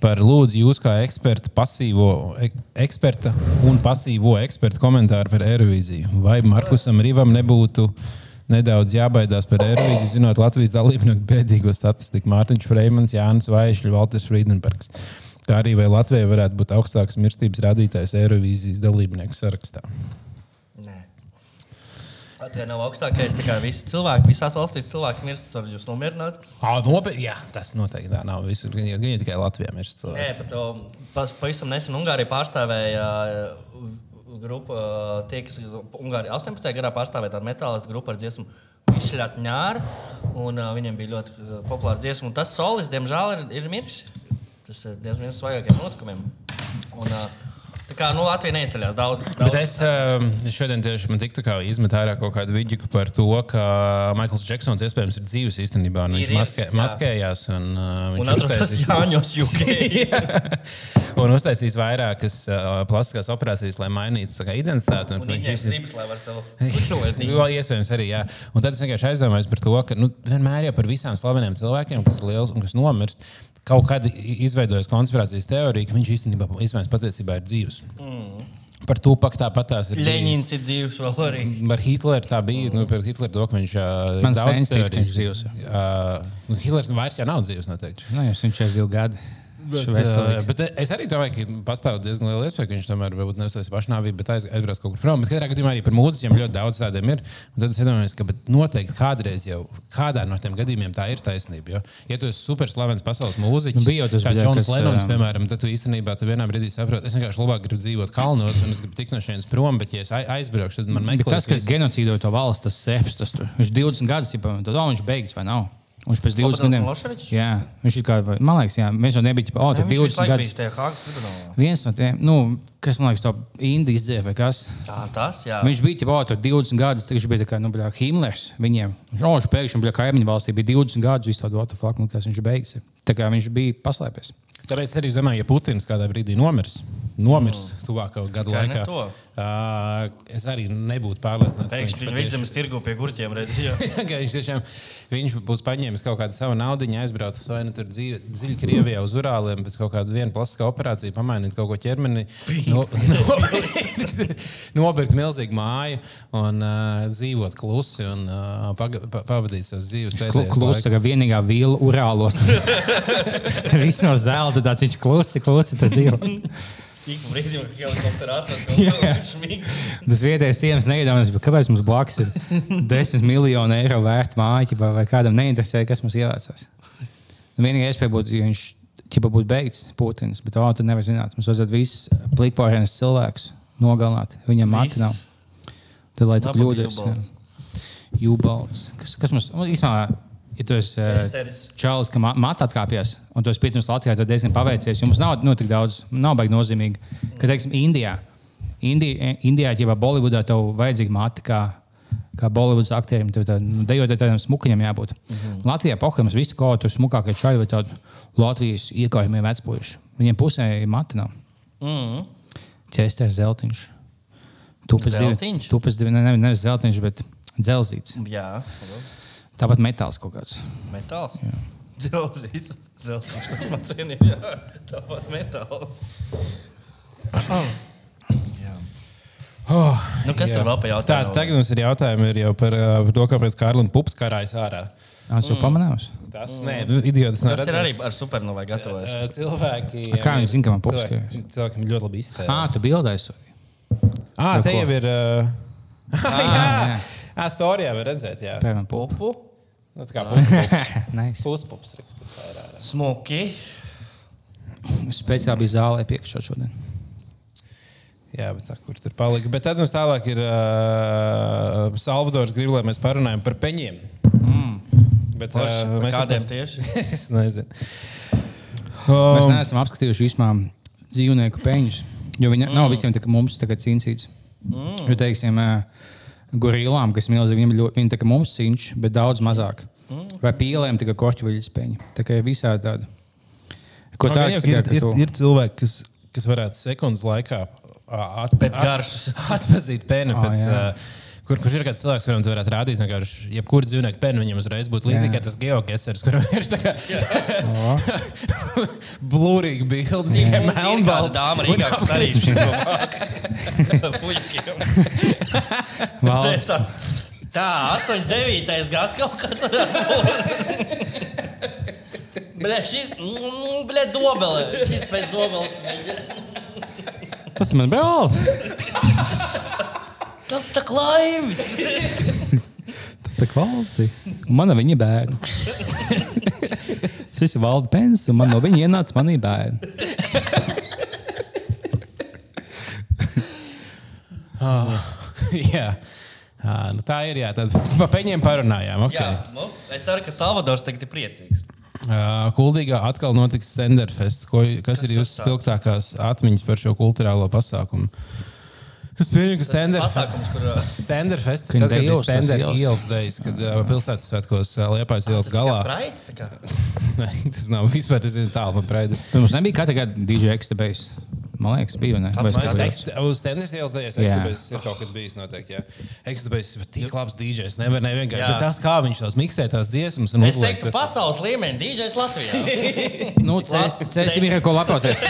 Speaker 1: par lūdzu jūs kā eksperta, pasīvo, ek, eksperta un pasīvo eksperta komentāru par Eirovīziju. Vai Markusam Rīvam nebūtu nedaudz jābaidās par Eirovīziju, zinot Latvijas dalībnieku bēdīgo statistiku? Mārtiņš Freimans, Jānis Vaišļs, Valters Friedenbergs. Kā arī vai Latvijai varētu būt augstāks mirstības rādītājs Eirovīzijas dalībnieku sarakstā?
Speaker 2: Nē. Tie nav augstākais. Tikai visi cilvēki, visās valstīs cilvēki mirst, var jūs nomierināt.
Speaker 1: Nopietni, jā, tas noteikti tā nav. Visur, gan jau tikai Latvijā mirst cilvēki.
Speaker 2: Nē, bet to pas- pavisam nesen Ungārija pārstāvēja grupu, tie, kas Ungārija 18. gadā pārstāvēja tādu metālistu grupu ar dziesmu Višļatņāra, un viņiem bija ļoti populāra dziesma. Un tas solis, diemžēl, ir, ir miris. Tas ir diezgan viens no svaigākajiem notikumiem. Un, uh, kā nu, Latvija neizceļās daudz. daudz
Speaker 1: Bet es um, šodien tieši man tiktu izmet ārā kaut kādu vidīku par to, ka Maikls Džeksons iespējams ir dzīves īstenībā. un
Speaker 2: Ir,
Speaker 1: Viņš
Speaker 2: ir,
Speaker 1: maskē,
Speaker 2: jā.
Speaker 1: maskējās un uh,
Speaker 2: Un
Speaker 1: viņš
Speaker 2: atrodas
Speaker 1: uztaisīs-
Speaker 2: Jāņos UK.
Speaker 1: un uztaisīs vairākas uh, plastiskās operācijas, lai mainītu kā identitāti.
Speaker 2: Un
Speaker 1: ka viņš ir-
Speaker 2: ribas, lai var savu sučulēt.
Speaker 1: Jā, iespējams, arī. Jā. Un tad es vienkārši aizdomājos par to, ka nu, vienmēr jau par visām slaveniem cilvēkiem, kas ir liels un kas nomirst, kaut kad izveidojas konspirācijas teorija, ka viņš īstenībā iespējams patiesībā ir dzīves. Mm. Par to pak tāpat tās ir.
Speaker 2: Leņņņins ir dzīves vēl arī.
Speaker 1: Par Hitleru tā bija. Nu, par Hitleru to, ka viņš uh,
Speaker 3: Man
Speaker 1: daudz
Speaker 3: dzīvs.
Speaker 1: Uh, nu, Hitlers vairs jau nav dzīves, noteikti.
Speaker 3: Nu, jau viņš ir divi gadi.
Speaker 1: Bet,
Speaker 3: ir
Speaker 1: uh, bet es arī domāju, ka pastāv diezgan liela iespēja, ka viņš tomēr varbūt neuztaisīs pašnāvību, bet aiz, aizbrauks kaut kur prom. Bet katrā gadījumā arī par mūziķiem ļoti daudz tādiem ir. Un tad es domāju, ka bet noteikti kādreiz jau kādā no tiem gadījumiem tā ir taisnība. Jo, ja tu esi superslavens pasaules mūziķis,
Speaker 3: Nu, bija jau tas
Speaker 1: Džons
Speaker 3: kas,
Speaker 1: Lenons, piemēram, tad tu īstenībā tu vienā brīdī saproti, es vienkārši labāk gribu dzīvot kalnos un es gribu tikt no šejienes prom, bet ja es ai- aizbraukšu, tad man
Speaker 3: Bet
Speaker 1: meklēs.
Speaker 3: tas, kas genocīdoja to valsts, tas seps, tas tur. Viņš 20 gadus jau tad viņš beigas vai nav. Un Viņš pēc 20
Speaker 2: Slobodans
Speaker 3: gadiem. Jā, viņš ir kā, vai- man liekas, jā, mēs jau nebijām, oh,
Speaker 2: Nē,
Speaker 3: tad
Speaker 2: Viņš visu
Speaker 3: 20
Speaker 2: laiku
Speaker 3: gadus.
Speaker 2: bija tajā Hāgas tribunālā.
Speaker 3: Viens no tiem, nu, kas man liekas, to Indijas dzēra vai kas.
Speaker 2: Tā, tas, jā.
Speaker 3: Viņš bija jau tur 20 gadus, viņš bija kā, nu, bļā, Himmlers viņiem. Viņš, oh, viņš pēkšņi bija kaimiņu valstī, bija 20 gadus, visu tādu otru faktu, kas viņš beigas. Tā kā viņš bija paslēpies.
Speaker 1: Tāpēc arī es domāju, ja Putins kādā brīdī nomirs, nomirs mm. tuvākā gada
Speaker 2: Tikai ne
Speaker 1: laikā,
Speaker 2: to.
Speaker 1: Uh, es arī nebūtu pārliecināts, ka
Speaker 2: Pēkšņi
Speaker 1: viņš patiešām-
Speaker 2: vidzemes tirgu pie gurķiem
Speaker 1: ka viņš tiešām viņš būs paņēmis kaut kādu savu naudu, aizbraucis vai nu tur dzīvi- dziļi Krievijā uz Urāliem, pēc kaut kāda viena plastiskā operācija, pamainīt kaut ko ķermenī, no, nopirkt, nopirkt milzīgu māju un uh, dzīvot klusi un uh, paga, pa, pavadīt savas dzīves pēdējos
Speaker 3: Klusi, kā vienīgā vila Urālos. Viss no zelta, tāds viņš klusi, klusi, tad dzīvo.
Speaker 2: Ik brīdi, kad kas šmīgs.
Speaker 3: Tas vietējais ciems neiedomājas, kāpēc mums blakus ir 10 miljoni eiro vērta māja, vai, kādam neinteresē, kas mums ievācās. Nu, Vienīgā iespēja būtu, ja viņš ķipa būtu beigts Putins, bet to tu nevar zināt. Mums vajadzētu visus plikpārējus cilvēkus nogalināt. Viņam mati nav. Tad, lai tu kļūdies,
Speaker 2: Jubalds.
Speaker 3: jā. Jūbalds. Kas, kas mums, īstenībā, ja tu esi eh,
Speaker 2: Kesteris.
Speaker 3: Čālijs, ka matā atkāpjas, un tu esi piedzimis Latvijā, tad diezgan paveicies. Jums nav nu, tik daudz, nav baigi nozīmīgi. Ka, teiksim, Indijā Indi, Indijā, ja Bolivudā tev vajadzīga mati, kā, kā Bolivudas aktierim, tev tā, nu, dejot tādam smukaņam jābūt. Mm. -hmm. Latvijā poham mēs visi kaut kādā smukākie čaļi vai tādi Latvijas iekājumie vecpuļši. Viņiem pusē mati nav.
Speaker 2: Mm.
Speaker 3: Ķēstēs zeltiņš. Tupes divi-
Speaker 2: Zeltiņš?
Speaker 3: Tupes divi, ne, ne, nevis zeltiņš, bet dzelzīts.
Speaker 2: Jā,
Speaker 3: Tāpat metāls kaut kāds.
Speaker 2: metāls. Dzelzīs, zeltains, kas man cienīja. Jā, tāpat metāls. Jā.
Speaker 1: Oh,
Speaker 2: Nu, kas tur vēl pa jautājumu?
Speaker 1: Tāda tagad mums ir jautājumi ir jau par, uh, to, kāpēc Kārlis Pups karājas ārā.
Speaker 3: Es jau pamanīju.
Speaker 1: Tas nē, idiots.
Speaker 2: Tas ir arī ar supernovai gatavojas.
Speaker 1: Uh, cilvēki.
Speaker 3: A, kā viņi zina, ka man pups
Speaker 1: cilvēki, cilvēkiem ļoti labi izteikt.
Speaker 3: Ah, tu bildēsi.
Speaker 1: ah, te jau ir. Uh,
Speaker 3: jā.
Speaker 1: jā, ah, storijā var redzēt, jā.
Speaker 3: Pup.
Speaker 2: Pupu,
Speaker 1: Nu, tā kā puspups. ir ārā.
Speaker 2: smuki.
Speaker 3: Es speciāli biju zālē piekšā šodien.
Speaker 1: Jā, bet tā, kur tur palika. Bet tad mums tālāk ir uh, Salvadors. Gribu, lai mēs parunājam par peņiem. Mm. Bet,
Speaker 2: Forši, par
Speaker 1: mēs
Speaker 2: kādiem tieši?
Speaker 1: es nezinu.
Speaker 3: Mēs
Speaker 1: Um,
Speaker 3: neesam apskatījuši vispār dzīvnieku peļņas. Jo viņi mm. nav visiem tā kā mums tagad cīnīts. Mm. Jo, teiksim, ā, gorilām, kas milzīgi, viņi, ļoti- viņi tā kā mums cīnš, bet daudz mazāk. Mm. Vai pīlēm tikai korķuviļas peļņa. Tā kā ir visādi tādi. Ko tāds
Speaker 1: gan jau ir, ir, ir cilvēki, kas, kas varētu sekundes laikā ā, at,
Speaker 2: Pēc garšas.
Speaker 1: atpazīt pēnu.
Speaker 3: Ā,
Speaker 1: Pēc,
Speaker 3: jā.
Speaker 1: uh, Kur, kurš ir kāds cilvēks, kuram tu varētu rādīt, vienkārši, jebkurā dzīvnieka pēnu viņam uzreiz būtu līdzīgi
Speaker 3: Jā.
Speaker 1: kā tas geokesers, kuram ir tā kā blūrīgi bildes, tikai
Speaker 2: Kāda
Speaker 1: melnbalta.
Speaker 2: dāma Rīgā, kas arī
Speaker 3: valsts.
Speaker 2: Tā, 89. gads kaut kāds varētu būt. Bļa, šis, mm, bļa, dobele. Šis pēc dobeles.
Speaker 3: Tas man brāl!
Speaker 2: Tas tā laimi.
Speaker 3: Tā kvalci. Mana viņa bērna. Šis ir valda pens, un man no viņa ienāca manī bērni.
Speaker 1: jā. À, nu tā ir. Jā, tad par peņiem parunājām. Okay.
Speaker 2: Jā, nu, es ceru, ka Salvadors tagad ir priecīgs.
Speaker 1: Uh, Kuldīgā atkal notiks Stenderfest. Ko, kas, kas ir jūsu spilgtākās atmiņas par šo kultūrālo pasākumu? Es pieņemu, ka
Speaker 2: Tas
Speaker 1: Stender,
Speaker 2: pasākums, kur uh,
Speaker 1: Stenderfest
Speaker 3: Viņa
Speaker 1: tas, bija
Speaker 3: tas
Speaker 1: Stender
Speaker 3: ielas.
Speaker 1: dejas, kad uh, pilsētas svētkos uh, Liepājas ielas
Speaker 2: tas
Speaker 1: galā.
Speaker 2: tā kā.
Speaker 1: Nē, tas nav vispār, tas ir tālu man praidi.
Speaker 3: Mums nebija katru gadu DJ Extabase. Man liekas, bija. ne? Kā-
Speaker 2: liekas,
Speaker 1: Ekst- Uz Stenders ielas dejas
Speaker 3: Jā.
Speaker 1: Ekstabēs ir kaut kad bijis noteikti. jā. Ekstabēs ir tik labs DJs, nevar nevienkārši.
Speaker 2: Jā.
Speaker 1: Bet tas, kā viņš tos miksē tās dziesmas un
Speaker 2: Es
Speaker 1: uzliek,
Speaker 2: teiktu,
Speaker 1: tas-
Speaker 2: pasaules līmeņa DJs Latvijā.
Speaker 3: Nu, Cēsim ir ko lepoties.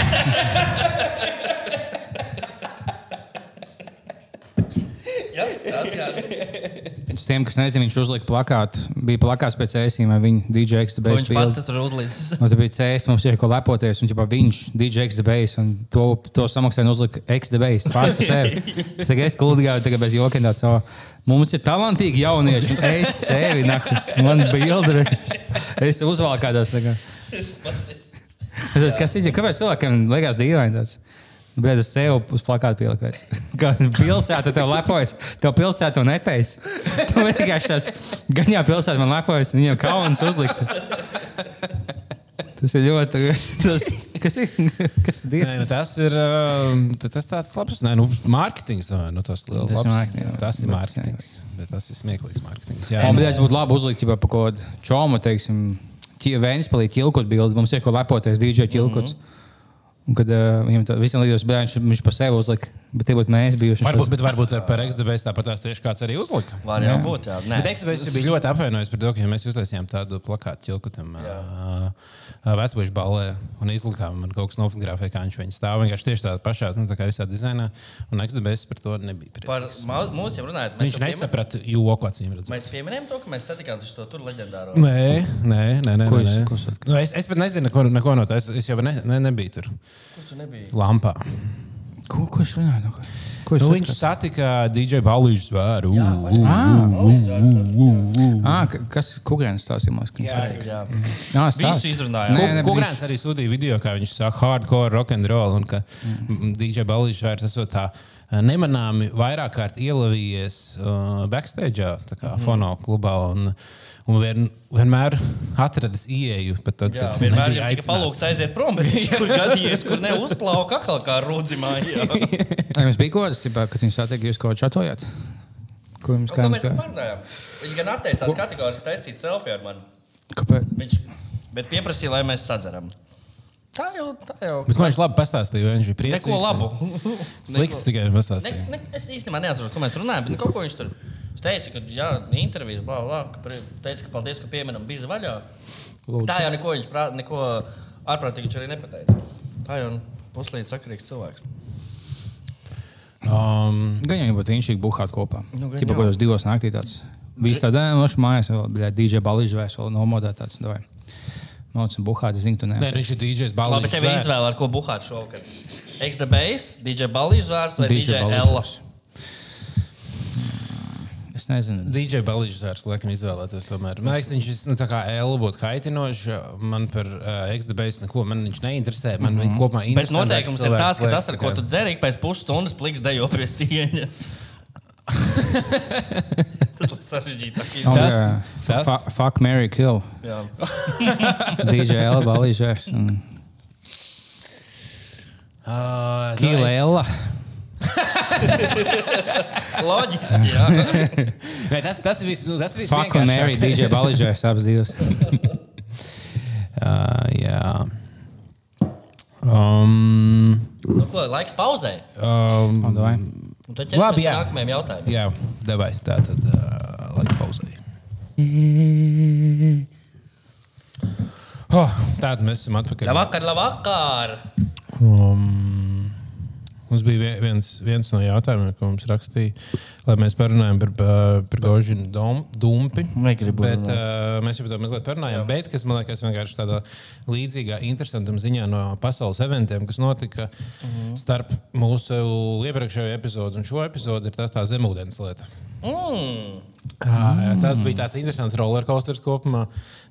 Speaker 3: Uz tiem, kas nezina, viņš uzlika plakātu. Bija plakāts pēc ēsīm, vai viņa DJ
Speaker 2: Ko
Speaker 3: Extabase
Speaker 2: Viņš pats tur uzlīdz.
Speaker 3: Un tad bija CS, mums ir ko lepoties. Un ģipā, viņš DJ Extabase un to, to samaksāja un uzlika Extabase. Pats par sevi. Es tikai es kuldīgā, tagad bez jokiem tā savu. Mums ir talantīgi jaunieši. un Es sevi, nahu, man bildi. Es uzvalku kādās. Es domāju, kas ir? Kāpēc cilvēkiem liekas dīvaini tāds? Nu, Bet es sev uz plakāta pieliku. Kā pilsēta tev lepojas, tev pilsēta to neteiks. Tu vienkārši tāds, gan jau pilsēta man lepojas, un viņiem kauns uzlikt. Tas ir ļoti. Tas, kas ir? Kas ir
Speaker 1: Nē, nu, tas ir um, tas tāds labs, nē, nu, mārketings. no- Nu, tas, liels,
Speaker 3: Tas ir
Speaker 1: labs.
Speaker 3: mārketings,
Speaker 1: tas ir mārketings. Bet tas ir smieklīgs mārketings. Jā,
Speaker 3: Man
Speaker 1: nu,
Speaker 3: liekas, būtu labi uzlikt jau par kaut kādu čomu, teiksim, Vēnijas palīdz kilkot bildi. Mums ir ko lepoties, DJ kilkots. Un kad uh, viņam tā, visam līdzos bērns, viņš pa sevi uzlika, bet tie būtu mēs bijuši.
Speaker 1: Varbūt, bet varbūt ar- par XDBS tāpat tās tieši kāds arī uzlika.
Speaker 2: Var
Speaker 3: Jā.
Speaker 2: būt, jā. Nē.
Speaker 1: Bet XDBS bija ļoti apvainojis par to, ka ja mēs uztaisījām tādu plakātu ķilkutam vecpuļu balē un izlikām man kaut kas nofotografē, kā viņš viņu stāv. Vienkārši tieši tādā pašā, nu, tā kā visā dizainā. Un XDBS par to nebija
Speaker 2: Par
Speaker 1: priecīgs.
Speaker 2: ma- mūsu jau runājot, mēs
Speaker 1: Viņš nesaprata joku acīm redzot.
Speaker 2: Mēs pieminējām to, ka mēs satikām to tur leģendāro.
Speaker 1: Nē, nē, nē. nē,
Speaker 3: Ko
Speaker 1: nē,
Speaker 3: jūs-
Speaker 1: nē.
Speaker 3: ko?
Speaker 1: Nu, es, es pat nezinu, neko, neko no tā. Es, es jau ne, ne, nebiju tur
Speaker 2: Kur tu nebija?
Speaker 1: lampā.
Speaker 3: Ko, ko es runāju? Nu, ko
Speaker 1: Nu, viņš satika DJ Balīšu zvēru.
Speaker 3: Ah, ka- kas kukurēns tās ir?
Speaker 2: Jā, jā.
Speaker 3: Jā,
Speaker 2: Visu izrunājām.
Speaker 3: Nē, nē,
Speaker 1: Kungrāns arī sūtīja video, kā viņš saka, hardcore rock and roll. Un ka mm. DJ Balīšu vairs esot tā. uh, nemanāmi vairāk kārt ielavījies uh, backstage, tā kā mm. fono klubā. Un, Un vien, vienmēr atradis ieeju. Pat tad,
Speaker 2: Jā,
Speaker 1: kad
Speaker 2: vienmēr tikai
Speaker 1: aicināts.
Speaker 2: palūgts aiziet prom, bet viņš tur gadījies, kur neuzplauka atkal kā rūdzimā.
Speaker 3: Vai jums bija tāds, kad jūs satiekāt, jūs kaut ko čatojāt? Ko jums
Speaker 2: Ko
Speaker 3: kā
Speaker 2: mēs parunājām? Viņš gan atteicās kategoriski taisīt selfiju ar mani.
Speaker 3: Kāpēc?
Speaker 2: Viņš, bet pieprasīja, lai mēs sadzeram. Tā jau, tā jau.
Speaker 1: Bet man viņš labi pastāstīja, viņš bija priecīgs.
Speaker 2: Neko labu.
Speaker 1: Slikts tikai
Speaker 2: Ne,
Speaker 1: pastāstīja.
Speaker 2: ne, es īstenībā neatceros, ko mēs runājām, bet kaut ko viņš tur es teica, ka, jā, intervijas, bla, bla, ka teica, ka paldies, ka pieminam bija vaļā.
Speaker 3: Lūdzu.
Speaker 2: Tā jau neko viņš prāt, neko ārprātīgi viņš arī nepateica. Tā jau puslīdz sakarīgs cilvēks.
Speaker 1: Um,
Speaker 3: Gan jau būtu viņš buhāt kopā.
Speaker 2: Nu, jau.
Speaker 3: kaut kādos divos naktī tāds. Viss tādā nošā mājās, vēl bija DJ balīžs vai vēl nomodā tāds. Davai. Mācām buhāt, es zinu, tu
Speaker 1: nē,
Speaker 3: ne.
Speaker 1: viņš ir DJs
Speaker 2: Labi,
Speaker 1: balīgs.
Speaker 2: tev ir izvēle, ar ko buhāt šovakar. XDBs, DJ Balīžs vārds vai DJ,
Speaker 3: DJ
Speaker 2: Ella.
Speaker 3: Es nezinu.
Speaker 1: DJ Balīgs vairs laikam izvēlēties. Tomēr. Man liekas, viņš nu, tā kā L būtu kaitinošs. Man par uh, XDBS neko man viņš neinteresē. Man mm -hmm. kopumā
Speaker 2: Mhm. Bet
Speaker 1: interesē.
Speaker 2: noteikums ir tāds, ka tas, ar ko tu dzeri, ik pēc pusstundas pliks dejo pie stieņa. Tas ir sarežģītāk.
Speaker 3: Oh,
Speaker 1: Tas-
Speaker 3: jā.
Speaker 1: tas-
Speaker 3: Fu- Fuck, Mary Kill.
Speaker 2: Jā.
Speaker 3: DJ L balīžs un
Speaker 1: Uh,
Speaker 3: Kill Ella.
Speaker 2: Loģiski, jā.
Speaker 1: Nē, tas, tas ir viss. Nu, tas ir viss
Speaker 3: Fuck un Mary DJ balīžs abas divas.
Speaker 1: Uh, jā. Um,
Speaker 2: Nu, ko, laiks pauzē.
Speaker 3: Un
Speaker 1: um,
Speaker 3: davai.
Speaker 2: Un tad
Speaker 1: Labi,
Speaker 2: ķersimies pie
Speaker 1: jā.
Speaker 2: nākamajam jautājumam.
Speaker 1: jā, devai. Tā tad uh, laiks pauzē. Oh, tāda mēs esam atpakaļ.
Speaker 2: Labvakar, labvakar!
Speaker 1: Um, mums bija vie- viens, viens no jautājumiem, ko mums rakstīja, lai mēs parunājam par, par, par Gožinu dom- dumpi.
Speaker 2: Negribu
Speaker 1: Bet, uh, mēs jau par to mazliet parunājām. Bet, kas man liekas, vienkārši tādā līdzīgā, interesantā ziņā no pasaules eventiem, kas notika
Speaker 2: Mhm.
Speaker 1: starp mūsu iepriekšējo epizodu un šo epizodu, ir tas tā zemūdens lieta.
Speaker 2: Mm.
Speaker 1: Jā, tas bija tāds interesants rollercoasters kopumā.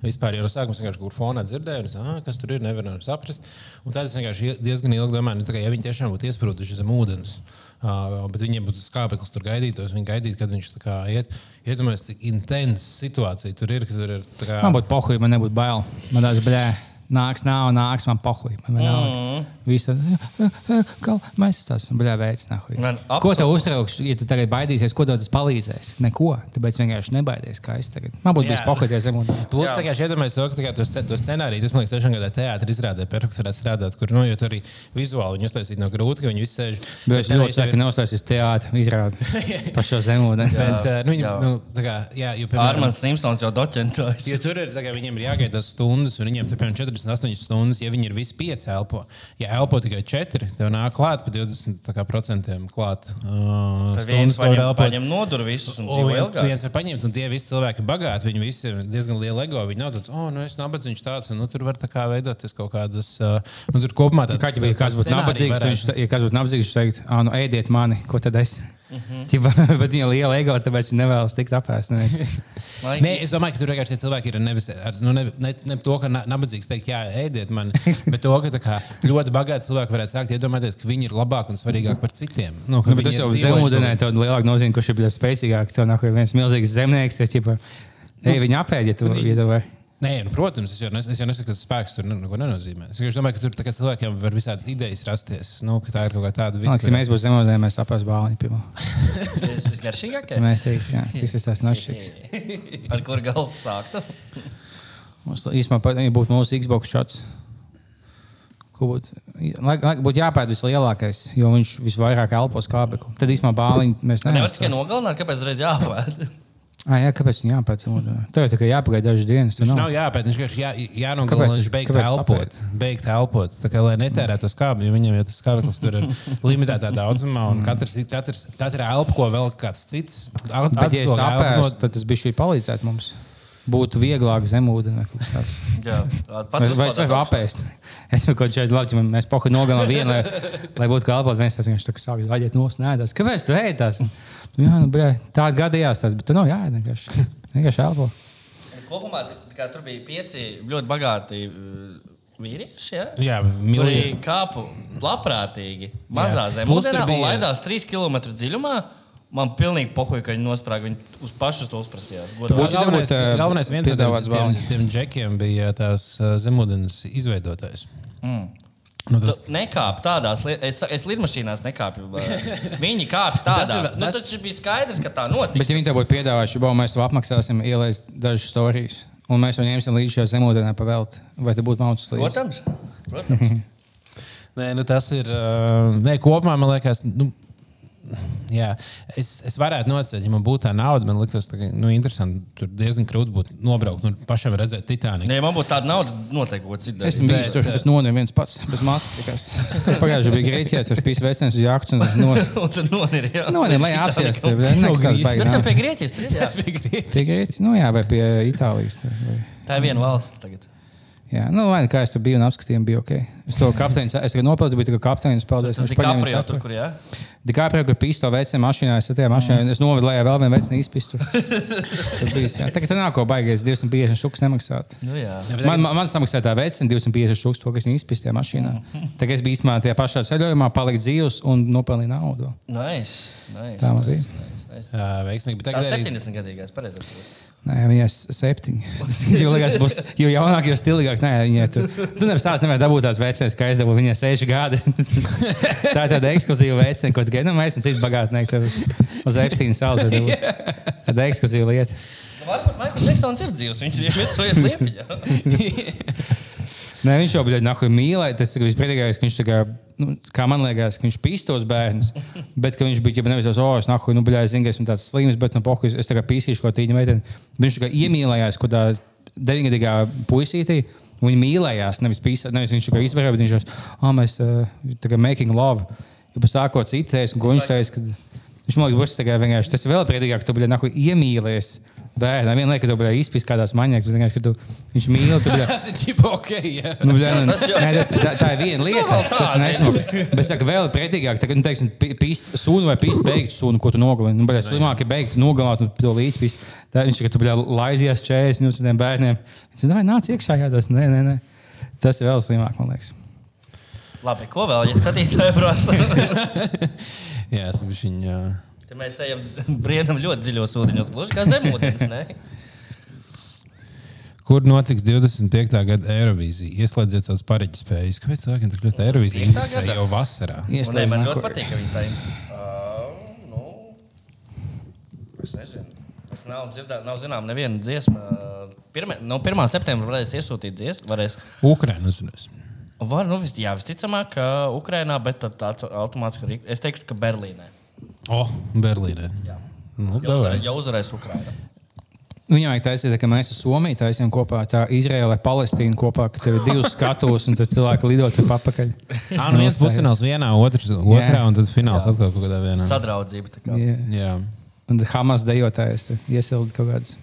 Speaker 1: Vispār jau no sākuma es vienkārši kur fonā dzirdēju, un ah, kas tur ir, nevaru saprast. Un tad es vienkārši ie- diezgan ilgi domāju, nu, kā, ja viņi tiešām būtu iesprūduši zem ūdens. Uh, bet viņiem būtu skābeklis tur gaidītos. Viņi gaidītu, kad viņš tā kā iet. Iedomājieties, cik intensa situācija tur ir. Tur ir kā,
Speaker 3: Man būtu pohuļ, man nebūtu bail. Man tāds, blē, nāks, nav, nāks, man pohuļ. Man vienalga. Visi kā mēs esam, blē, veids, nahuj.
Speaker 2: Man
Speaker 3: Ko tev uztrauks, ja tu tagad baidīsies, ko tev tas palīdzēs? Neko. Tāpēc vienkārši nebaidies, kā es tagad. Man būtu bijis
Speaker 1: Jā.
Speaker 3: pohuļ, ja zem ūdens.
Speaker 1: Plus, tā kā es iedomājos to, ka kā to, sce- to scenāriju, tas man liekas, tiešām kādā teātrī izrādē, perfekti varētu strādāt, kur, nu, jo tur arī vizuāli viņi uztaisīt no grūti, ka viņi visi sēž.
Speaker 3: Bet es ļoti ceru, ka neuzstāsies teātrī, izrādīt par šo zemūdeni.
Speaker 1: Bet, uh, nu, nu, tā kā, jā, jo, piemēram,
Speaker 2: Armāns Simpsons jau doķentojas.
Speaker 1: Jo tur ir tā kā viņiem ir jāgaida stundas, un viņiem tur piemēram 48 stundas, ja viņi ir visi pieci elpo. Ja elpo tikai 4, tev nāk klāt pa 20% klāt. Uh,
Speaker 2: Tad viens
Speaker 1: var elpot.
Speaker 2: paņem nodur visus un dzīvo ilgāk.
Speaker 1: viens var paņemt, un tie visi cilvēki bagāti. Viņi visi ir diezgan lieli ego. Viņi nav tāds, oh, nu es nabadzīgs tāds, un nu, tur var tā kā veidoties kaut kādas. Uh, nu, tur kopumā tā,
Speaker 3: Kā jau kas būtu nabadzīgs, viņš, ja kas būtu nabadzīgs, viņš teikt, ah, nu ēdiet mani, ko tad es. Ķipa, bet viņa liela ego, tāpēc viņa nevēlas tikt apēst. neviens.
Speaker 2: Lai-
Speaker 1: Nē, es domāju, ka tur vienkārši tie cilvēki ir nevis ar, nu, ne, ne, ne to, ka na- nabadzīgs teikt, jā, ēdiet man, bet to, ka tā kā, ļoti bagāti cilvēki varētu sākt iedomāties, ka viņi ir labāki un svarīgāki par citiem. Nu,
Speaker 3: Nu, tas jau zemūdenē,
Speaker 1: to-
Speaker 3: tad lielāk nozīmē, kurš ir bijis spēcīgāks. Tev nāk viens milzīgs zemnieks, ja ķipa, ej, viņa apēd, ja tu ja tev vai.
Speaker 1: Nē, nu, protams, es jau, nes, es jau nesaku, ka tas spēks tur neko nenozīmē. Es domāju, ka tur tā kā cilvēkiem var visādas idejas rasties. Nu, ka tā ir kaut kā tāda
Speaker 3: Man liekas, ja mēs būsim zemūdenē, mēs apēs bāliņu pirmo.
Speaker 2: Tas ir garšīgākais.
Speaker 3: Mēs teiksim, jā, cik tas tās nošķirs.
Speaker 2: Ar kur galvu sāktu?
Speaker 3: Mums īstenībā pat, ja būtu mūsu Xbox šāds. Ko būtu, lai, lai būtu jāpēta vislielākais, jo viņš visvairāk elpos kābekli. Tad īstenībā bāliņu mēs
Speaker 2: Nevar
Speaker 3: nevaram.
Speaker 2: tikai nogalināt, kāpēc reiz jāpēd.
Speaker 3: Ah, jā, kāpēc viņam jāpēc? Tev jau tikai jāpagaida dažas dienas.
Speaker 1: Viņš
Speaker 3: nav.
Speaker 1: nav jāpēc, viņš vienkārši jā, jānogalina,
Speaker 3: viņš-
Speaker 1: viņš beigt
Speaker 3: kāpēc
Speaker 1: elpot. Beigt elpot. Tā kā lai netērētu to skābi, jo viņam jau tas skābeklis tur ir limitētā daudzumā, un katrs, katrs, katra elpa, ko vēl kāds cits. at-
Speaker 3: Bet, ja
Speaker 1: no-
Speaker 3: apēstu, tad tas bija šī palīdzēt mums. Būtu vieglāk kas tāds.
Speaker 2: Jā,
Speaker 3: Vai, vai es varu apēst? Es jau kaut kādā veidā, mēs pohu nogalinām vienu, lai, lai būtu kā elpot. Viens vienkārši tā kā sākas vaļiet nos, nēdās. Kāpēc tu ēd tās? Nu, jā, nu, bļā, tāda gadījās, tās, bet tu nav jāēd vienkārši. Vienkārši elpo.
Speaker 2: Kopumā tā kā tur bija pieci ļoti bagāti vīrieši. Ja?
Speaker 1: Jā,
Speaker 2: arī kāpu labprātīgi mazā zemē,
Speaker 1: tur
Speaker 2: un
Speaker 1: bija-
Speaker 2: laidās 3 km dziļumā. Man pilnīgi pohuļ, ka viņi nosprāga. Viņi uz pašus to uzprasījās.
Speaker 1: Galvenais,
Speaker 3: ā,
Speaker 1: galvenais viens no tiem, tiem, džekiem bija tās ā, zemūdens izveidotājs. Mm. Nu, tas,
Speaker 2: Tu Nekāp tādās lietās, es, es lidmašīnās nekāpu. Viņi kāpj tādā.
Speaker 1: Tas ir-
Speaker 2: Tas, nu,
Speaker 1: tas-
Speaker 2: tas bija skaidrs, ka tā notiks.
Speaker 3: Bet, ja viņi tev būtu piedāvājuši, ka mēs tev apmaksāsim, ielaist dažas stāstus, un mēs to ņemsim līdzi šajā zemūdenē pavēlt, vai te būtu mauts līdzi?
Speaker 2: Protams. Protams.
Speaker 1: nē, nu, tas ir. ā, Nē, kopumā man liekas. Nu, Jā, es, es varētu nocelt, ja man būtu tā nauda. Man liekas, ka nu, interesanti. Tur diezgan krūti būtu nobraukt. Nu, pašam redzēt, Titaniku.
Speaker 2: Nē, man būtu tāda nauda, noteikti ko citu.
Speaker 3: Esmu
Speaker 2: darīt.
Speaker 3: bijis tur, es nonācu viens pats, bez maskas. Pagājušajā bija Grieķijā, tur bija veicams uz jāktu.
Speaker 2: Un tad jā.
Speaker 3: Nonācu, lai apsies. bet
Speaker 2: Tas jau pie Grieķijas.
Speaker 1: Tas bija grūti.
Speaker 3: Pie Grieķijas, nu jā, vai pie Itālijas. vai-
Speaker 2: Tā ir viena valsts tagad.
Speaker 3: Jā, nu, vai kā es tur biju un apskatījumi, bija ok. Es to kapteinis, es tikai nopelnu, bija tikai kapteinis, paldies.
Speaker 2: Tas ir Caprio
Speaker 3: un
Speaker 2: tur, kur jā.
Speaker 3: Dikāprio, kur pīsto veicina mašīnā, es tajā mašīnā, es novedu lejā vēl vienu veicinu izpistu. Tur bijis, jā. Tagad tā nav ko baigais, 250 šuks nemaksāt.
Speaker 2: Nu, jā.
Speaker 3: Man, man, man samaksāja tā veicina 250 šuks, to, kas viņa izpistīja mašīnā. Tagad es biju īstenībā tajā pašā ceļojumā, paliku dzīvs un nopelnīju naudu.
Speaker 2: Nice. nice.
Speaker 3: Tā man bija.
Speaker 2: nice, nice.
Speaker 1: Jā, veiksmīgi. Bet
Speaker 2: Tā
Speaker 1: tagad arī
Speaker 2: 70 gadīgais, pareizi.
Speaker 3: Nē, viņai ir septiņi. jo liekas, būs jo jaunāk, jo stilīgāk. Nē, viņai tur. Tu nevis tās nevar dabūt tās vecās, kā es dabūju. Viņai seši gadi. tā ir tāda ekskluzīva veicina, ko tikai nu, mēs esam citi bagātnieki. Uz Epsteina salas. Tāda ekskluzīva lieta.
Speaker 2: Nu, varbūt Maikls Džeksons ir dzīvs. Viņš ir viesojies Lietuvā.
Speaker 3: Nē, viņš jau bija nahuj mīlēt. Tas ir vispriecīgākais, ka viņš tā kā, nu, kā man liekas, ka viņš pīstos bērnus. Bet ka viņš bija jau nevis uz oras, nahuj, nu, bļā, zinu, ka esmu tāds slims, bet nu, pohuj, es kā pīsīšu ko tīņa meiteni. Viņš kā iemīlējās kaut kādā deviņgadīgā puisītī. Viņa mīlējās, nevis, pīsā, nevis viņš tikai izvarēja, bet viņš jau oh, mēs uh, kā making love. Ja pēc tā, ko teica, un ko viņš teica, kad viņš man liekas, tas ir vienkārši tas vēl priecīgāk, ka tu biji nahuj iemīlējies. Bērnam vienā liekā, ka tu biji izpildījis kādās maņās, bet vienkārši, ka tu, viņš mīl. Tu, bļā,
Speaker 1: tas ir čipa ok. Jā.
Speaker 3: Nu, bļā, nu,
Speaker 2: tas jau-
Speaker 3: nē, tas, tā, tā ir viena lieta.
Speaker 2: vēl tā
Speaker 3: Tas nesmu, bet es saku, vēl pretīgāk, tagad, nu, teiksim, pīst sunu vai pīst beigt sunu, ko tu nogalini. Nu, bļā, slimāk ir beigt nogalināt un to līdzi pīst. Tā viņš saka, tu bļā, laizies 40 minūtes tiem bērniem. Viņš saka, nāc iekšā jādos. Nē, nē, nē. Tas ir vēl slimāk, man liekas.
Speaker 2: Labi, ko vēl, ja skatītāji prasa?
Speaker 1: Jā, bija viņa.
Speaker 2: Te mēs ejam briedam ļoti dziļos ūdeņos, gluži kā zemūdens. ne?
Speaker 1: Kur notiks 25. gada Eirovīzija? Ieslēdziet savas pareģis spējas. Kāpēc cilvēkiem tik ļoti Eirovīzija
Speaker 2: 25.
Speaker 1: interesē jau vasarā?
Speaker 2: Nē, man ļoti patīk, ka viņi tā ir. Uh, nu, es nezinu. Es Nav, dzirdē, nav zinām, neviena dziesma. Pirmā, no 1. septembra varēs iesūtīt dziesmu. Varēs.
Speaker 1: Ukraiņa uzzinās.
Speaker 2: Var, nu, jā, visticamāk, ka Ukrainā, bet tad tā automātiski arī. Es teiktu, ka Berlīnē.
Speaker 1: O, Berlīnē.
Speaker 2: Jā.
Speaker 1: Nu,
Speaker 2: Jau, uzvarēs, jau uzvarēs Ukraina.
Speaker 3: Viņam vajag taisīt, ka mēs ar Somiju taisām kopā, tā Izraela, Palestīna kopā, ka tev ir divas skatuves un tad cilvēki lido tur atpakaļ.
Speaker 1: Ah, nu viens pusfināls vienā, otrs otrā, un tad fināls
Speaker 2: Jā.
Speaker 1: atkal kaut kādā vienā.
Speaker 2: Sadraudzība. tā kā.
Speaker 3: Jā.
Speaker 1: Jā.
Speaker 3: Un Hamas dejotājs iesilda kaut kādas.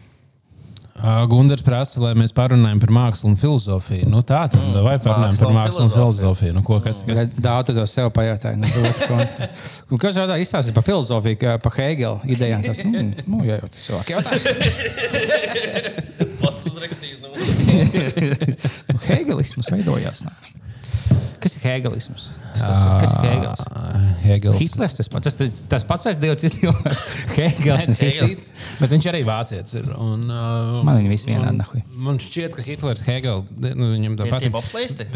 Speaker 1: Gunārs prasa, lai mēs parunājam par mākslu un filozofiju. Nu, tā tad, mm, vai parunājam par mākslu un
Speaker 2: filozofiju.
Speaker 1: Nu, ko, kas, kas?
Speaker 3: Daudz to sev pajautāju. Un Kas jau tā izstāsta par filozofiju, kā par Hegela idejām? Tas nu, nu, jā, jau cilvēki jautā.
Speaker 2: Pats uzrakstījis. Nu.
Speaker 3: Nu, Hegelisms veidojās. nā. Kas ir Hegelisms? Kas, tas ir? kas ir Hegels?
Speaker 1: Hegels.
Speaker 3: Hitlers tas pats. Tas, tas, tas pats vai divas citas cilvēks? Hegels.
Speaker 1: Tas
Speaker 2: Hegels.
Speaker 1: Bet viņš arī vācietis. ir, Un, uh,
Speaker 3: Man viņi visi vienādi,
Speaker 1: un
Speaker 3: nahuj.
Speaker 1: Man šķiet, ka Hitlers, Hegels, nu, viņam tā patīk.
Speaker 2: bobslēsti?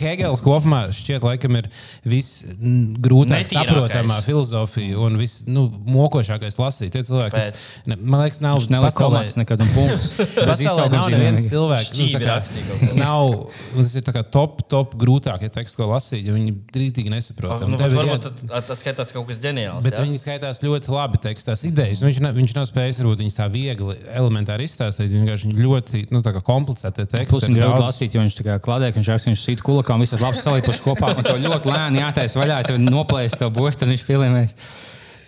Speaker 1: Hegels kopumā šķiet, laikam, ir visgrūtāk saprotamā filozofija un vismokošākais lasīt. Tie cilvēki, kas, ne, man liekas, nav pasaulē-
Speaker 3: komats nekad un punkts.
Speaker 1: Pasaulē nav
Speaker 3: zīmēm.
Speaker 1: cilvēks, nu, kā nav, un tas ir tā kā top, top grūtākie teksti, ko lasīt, jo viņi drīzīgi nesaprot.
Speaker 2: Nu, varbūt tas skaitās kaut kas ģeniāls.
Speaker 1: Bet
Speaker 2: jā?
Speaker 1: viņi skaitās ļoti labi tekstās idejas. Viņš, ne, viņš nav spējis varbūt viņas tā viegli, elementāri izstāstīt. Viņš vienkārši ļoti nu, tā kā komplicēti teksti.
Speaker 3: Plus grib
Speaker 1: daudz-
Speaker 3: lasīt, jo viņš tā kā kladē, ka viņš raksta, viņš sīt kulakā un visas labas salīpuši kopā. Un tev ļoti lēni jātaisa vaļā, tev noplēst to burtu un viņš filmēs.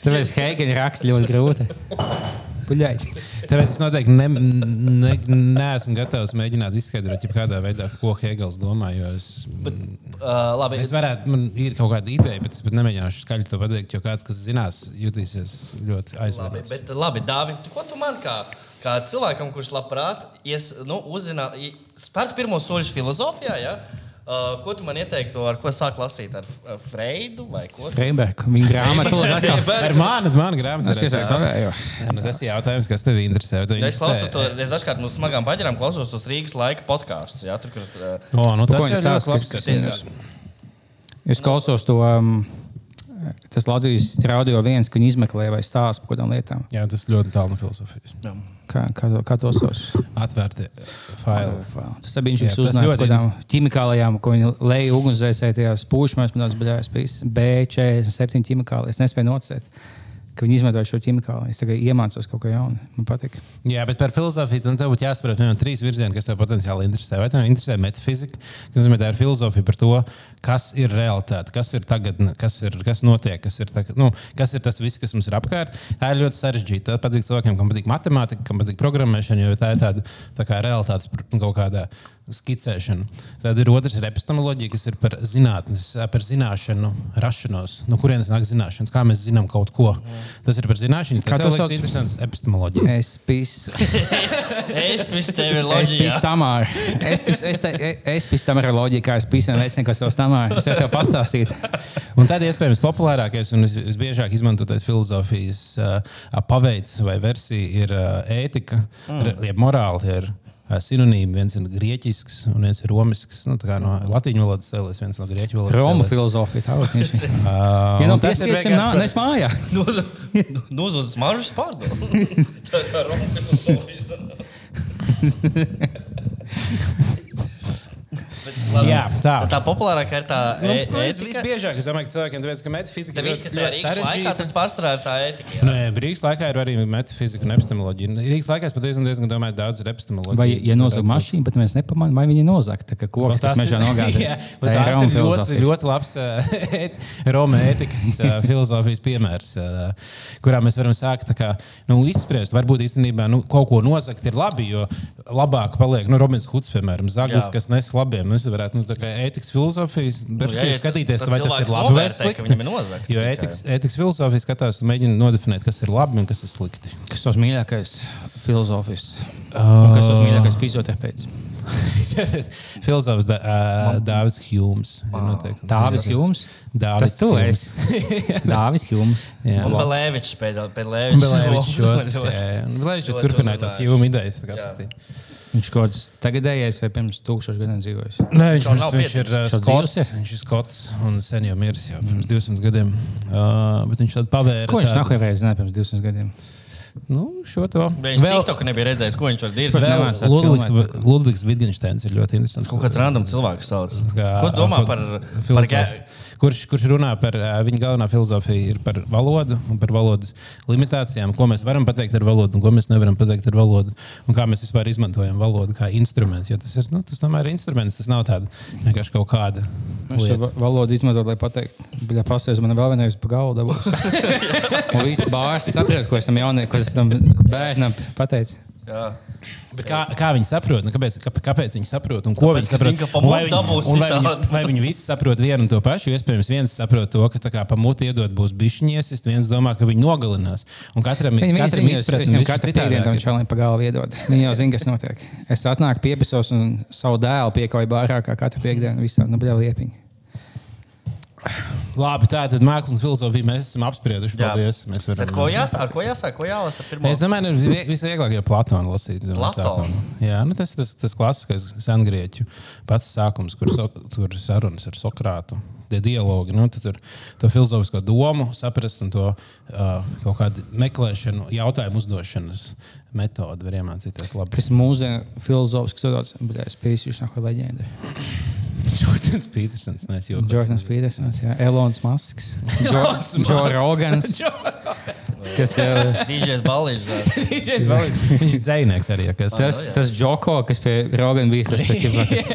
Speaker 3: Tāpēc Heigena raksta ļoti grūti. Puļaļ.
Speaker 1: Tāpēc es noteikti ne, ne, neesmu gatavs mēģināt izskaidrot, kādā veidā, ko Hegels domā. Es,
Speaker 2: Uh, labi,
Speaker 1: es varētu, man ir kaut kāda ideja, bet es pat nemēģināšu skaļi to pateikt, jo kāds, kas zinās, jutīsies ļoti
Speaker 2: Labi,
Speaker 1: aizvainots.
Speaker 2: bet, labi Dāvid, ko tu man kā, kā cilvēkam, kurš labprāt ies, nu, uzzina, spērt pirmos soļus filozofijā, ja? Uh, ko tu man ieteiktu, ar ko sāk lasīt? Ar, Freidu vai ko?
Speaker 3: Freiberga. Viņa grāmatu
Speaker 1: Ar mani, mani grāmatā.
Speaker 3: Es iesaku savējo.
Speaker 1: Nu, tas ir jautājums, kas tev interesē. vai tev
Speaker 2: Es klausos to, es dažkārt no smagām baģerām klausos tos Rīgas laika podkāstus. Jā, tur, kur es, uh,
Speaker 1: O, nu, tas ir ļoti labs.
Speaker 3: Es klausos to. Um, Tas Latvijas radio viens, ka viņi izmeklē vai stāsta par kādām lietām.
Speaker 1: Jā, tas ļoti tālu no filozofijas.
Speaker 3: Kā, kā, to- kā to sauc?
Speaker 1: Atvērti faili.
Speaker 3: Tas bija viņš,
Speaker 1: Jā,
Speaker 3: uzzināja par kādām ķimikālijām, ko viņi leja ugunsdzēsēji tajās pūšmēs, man tās bija B47 ķimikālijas. Es nespēju nocēt, ka viņi izmantoja šo ķimikāliju. Es tagad iemācos kaut ko jaunu. Man patīk.
Speaker 1: Jā, bet par filozofiju tam būtu jāsaprot no trīs virzieni, kas tev potenciāli interesē. Vai tev interesē metafizika, kas nozīmē, tā ir filozofija par to, kas ir realitāte, kas ir tagad, kas, ir, kas notiek, kas ir, tagad, nu, kas ir tas viss, kas mums ir apkārt. Tā ir ļoti sarežģīta. Tā patīk cilvēkiem, kam patīk matemātika, kam patīk programmēšana, jo tā ir tāda tā kā realitātes nu, kaut kāda. Skicēšana. Tad ir otrs, ir epistemoloģija, kas ir par zinātnes, par zināšanu rašanos. No kurienes nāk zināšanas, kā mēs zinām kaut ko. Tas ir par zināšanu. Tas
Speaker 3: to
Speaker 1: ir
Speaker 3: sauc?
Speaker 1: interesants epistemoloģija.
Speaker 3: Es pis.
Speaker 2: es pēc tevi
Speaker 3: Es
Speaker 2: loģiju.
Speaker 3: pis tamār. Es pis, es, te- es pis tamār loģiju, kā es pisu un veicinu, kas savs tamār. Es varu tev pastāstīt.
Speaker 1: Un tad, iespējams, populārākais un vis- visbiežāk izmantotais filozofijas uh, paveids vai versija ir uh, ētika, mm. jeb morāli. Ir, uh, Sinonīmi viens ir grieķisks, un viens ir romisks. Nu, tā kā no latviešu valodas cēlies, viens no grieķu valodas.
Speaker 3: Roma filozofija. Tā ir viņš.
Speaker 1: Uh,
Speaker 3: Ja nav
Speaker 1: tas ir vienkārši
Speaker 3: nā, nes mājā.
Speaker 2: Nozūd smaržas pārdod. Tā tā ir
Speaker 1: Jā, tā.
Speaker 2: Tā populārākā ir tā
Speaker 1: Nu,
Speaker 2: e-
Speaker 1: nu, es
Speaker 2: ētika.
Speaker 1: visbiežāk es domāju, ka cilvēkiem tāpēc, ka metafizika
Speaker 2: ir Rīgas laikā, tas pārsvarā ir tā ētika. jā.
Speaker 1: Nē, Rīgas laikā ir arī metafizika un epistemoloģija. Rīgas laikā es patiesībā diezgan domāju, daudz ir epistemoloģija.
Speaker 3: Vai, ja nozag mašīnu, bet mēs nepamanām, vai viņi nozag. Tā kā koks, kas mežā
Speaker 1: Jā,
Speaker 3: nogādāts.
Speaker 1: bet
Speaker 3: Tā ir
Speaker 1: tas
Speaker 3: Roma
Speaker 1: ir ļoti,
Speaker 3: filozofija.
Speaker 1: ļoti labs Romas ētikas filozofijas piemērs, kurā mēs varam sākt tā kā, nu, izspriest. Varbūt īstenībā nu, kaut ko nozagt ir labi, jo labāk paliek nu, Robins Huds, piemēram, zaglis,
Speaker 2: Jā.
Speaker 1: kas nes labiem. Mēs varētu nu, tā kā ētikas filozofijas
Speaker 2: Nu, jā,
Speaker 1: versiju
Speaker 2: ja
Speaker 1: skatīties,
Speaker 2: tad
Speaker 1: vai tas ir labi vai slikti.
Speaker 2: viņam ir nozagts
Speaker 1: Jo ētikas, ētikas filozofija skatās un mēģina nodefinēt, kas ir labi un kas ir slikti.
Speaker 3: Kas tos mīļākais filozofists? Un kas tos mīļākais fizioterapeits?
Speaker 1: Filozofs da, uh, Dāvis Hjūms.
Speaker 3: Jums?
Speaker 1: Dāvis
Speaker 3: Tas tu esi. Dāvis Jums.
Speaker 1: Jā.
Speaker 2: Un Belēvičs pēdējā Belēvičs.
Speaker 1: Belēvičs jā. Turpināja tās. Hjūma idejas.
Speaker 3: Viņš kaut kāds tagadējais vai pirms tūkstošiem gadiem dzīvojis.
Speaker 1: Nē, viņš, viņš,
Speaker 2: nav
Speaker 1: viņš ir uh, skots. Viņš ir skots un sen jau miris jau pirms 200 gadiem. Uh, bet viņš tādu pavēra.
Speaker 3: Ko viņš
Speaker 1: tādu-
Speaker 3: nākamajā zināja pirms 200 gadiem?
Speaker 1: Nu, šo to.
Speaker 2: Viņš vēl tiktok nebija redzējis, ko viņš.
Speaker 1: Vēl
Speaker 3: nemācās filmēt
Speaker 1: Ludvigs, Wittgensteins ir ļoti interesants.
Speaker 2: Kaut kāds random cilvēks sauc.
Speaker 1: Kā-
Speaker 2: Ko domā par, par gē-
Speaker 1: kurš, kurš runā par viņa galvenā filozofija, ir par valodu un par valodas limitācijām, ko mēs varam pateikt ar valodu un ko mēs nevaram pateikt ar valodu. Un kā mēs vispār izmantojam valodu kā instrumentu. Jo tas ir nu, tas tomēr ir instruments, tas nav tāds vienkārši kaut kāda. Lieta.
Speaker 3: va- valodu izmanto, lai pateiktu, ka pasēs man vēl vienreiz pa dabūs. Un viss bārs saprot, ko es tam jauniekam, ko es tam bērnam pateicu.
Speaker 2: Jā.
Speaker 1: Bet kā, kā viņi saprot? Nu, kāpēc, kā, kāpēc viņi saprot? Un ko
Speaker 2: Tāpēc,
Speaker 1: viņi
Speaker 2: ka
Speaker 1: saprot?
Speaker 2: ka
Speaker 1: Un vai viņi- vai viņi, vai viņi visi saprot vienu un to pašu? Iespējams, viens saprot to, ka tā kā pa muti iedot būs bišķiņas, viens domā, ka viņi nogalinās. Un katram ir katram izpratne
Speaker 3: katru
Speaker 1: citādāk
Speaker 3: dienu tam
Speaker 1: ir.
Speaker 3: čalim pa galvu iedod. Viņi jau zina, kas notiek. Es atnāku piepisos un savu dēlu piekauju bārā kā katru piekdienu visā, nu, bļā liepiņu.
Speaker 1: Labi, tā tad mākslas un filozofija mēs esam apsprieduši.
Speaker 2: Jā.
Speaker 1: Paldies. Mēs varam.
Speaker 2: Bet ko jāsaka? Ar ko jāsaka? Ko jālasa pirmā?
Speaker 1: Es domāju, ka vi- visvieglāk ir Platonu lasīt.
Speaker 2: Platonu?
Speaker 1: Jā, nu tas ir tas, tas klasiskais sengrieķu pats sākums, kur, so, tur ir sarunas ar Sokrātu. Tie dialogi, nu, tad tur to filozofisko domu saprast un to uh, kaut kādu meklēšanu, jautājumu uzdošanas metodi var iemācīties labi.
Speaker 3: Kas mūsdienu filozofs, kas dodas, bļā, es piesu, viņš nav leģenda.
Speaker 1: Jordans Petersons, nes jau.
Speaker 3: Jordans Petersons, jā, Elonas Masks, Džo Rogans, kas jau.
Speaker 2: DJs Balīžs.
Speaker 1: Viņš ir dzēnieks arī. Kas,
Speaker 3: Tas, tas Džoko, kas pie Rogana bija, tas taču,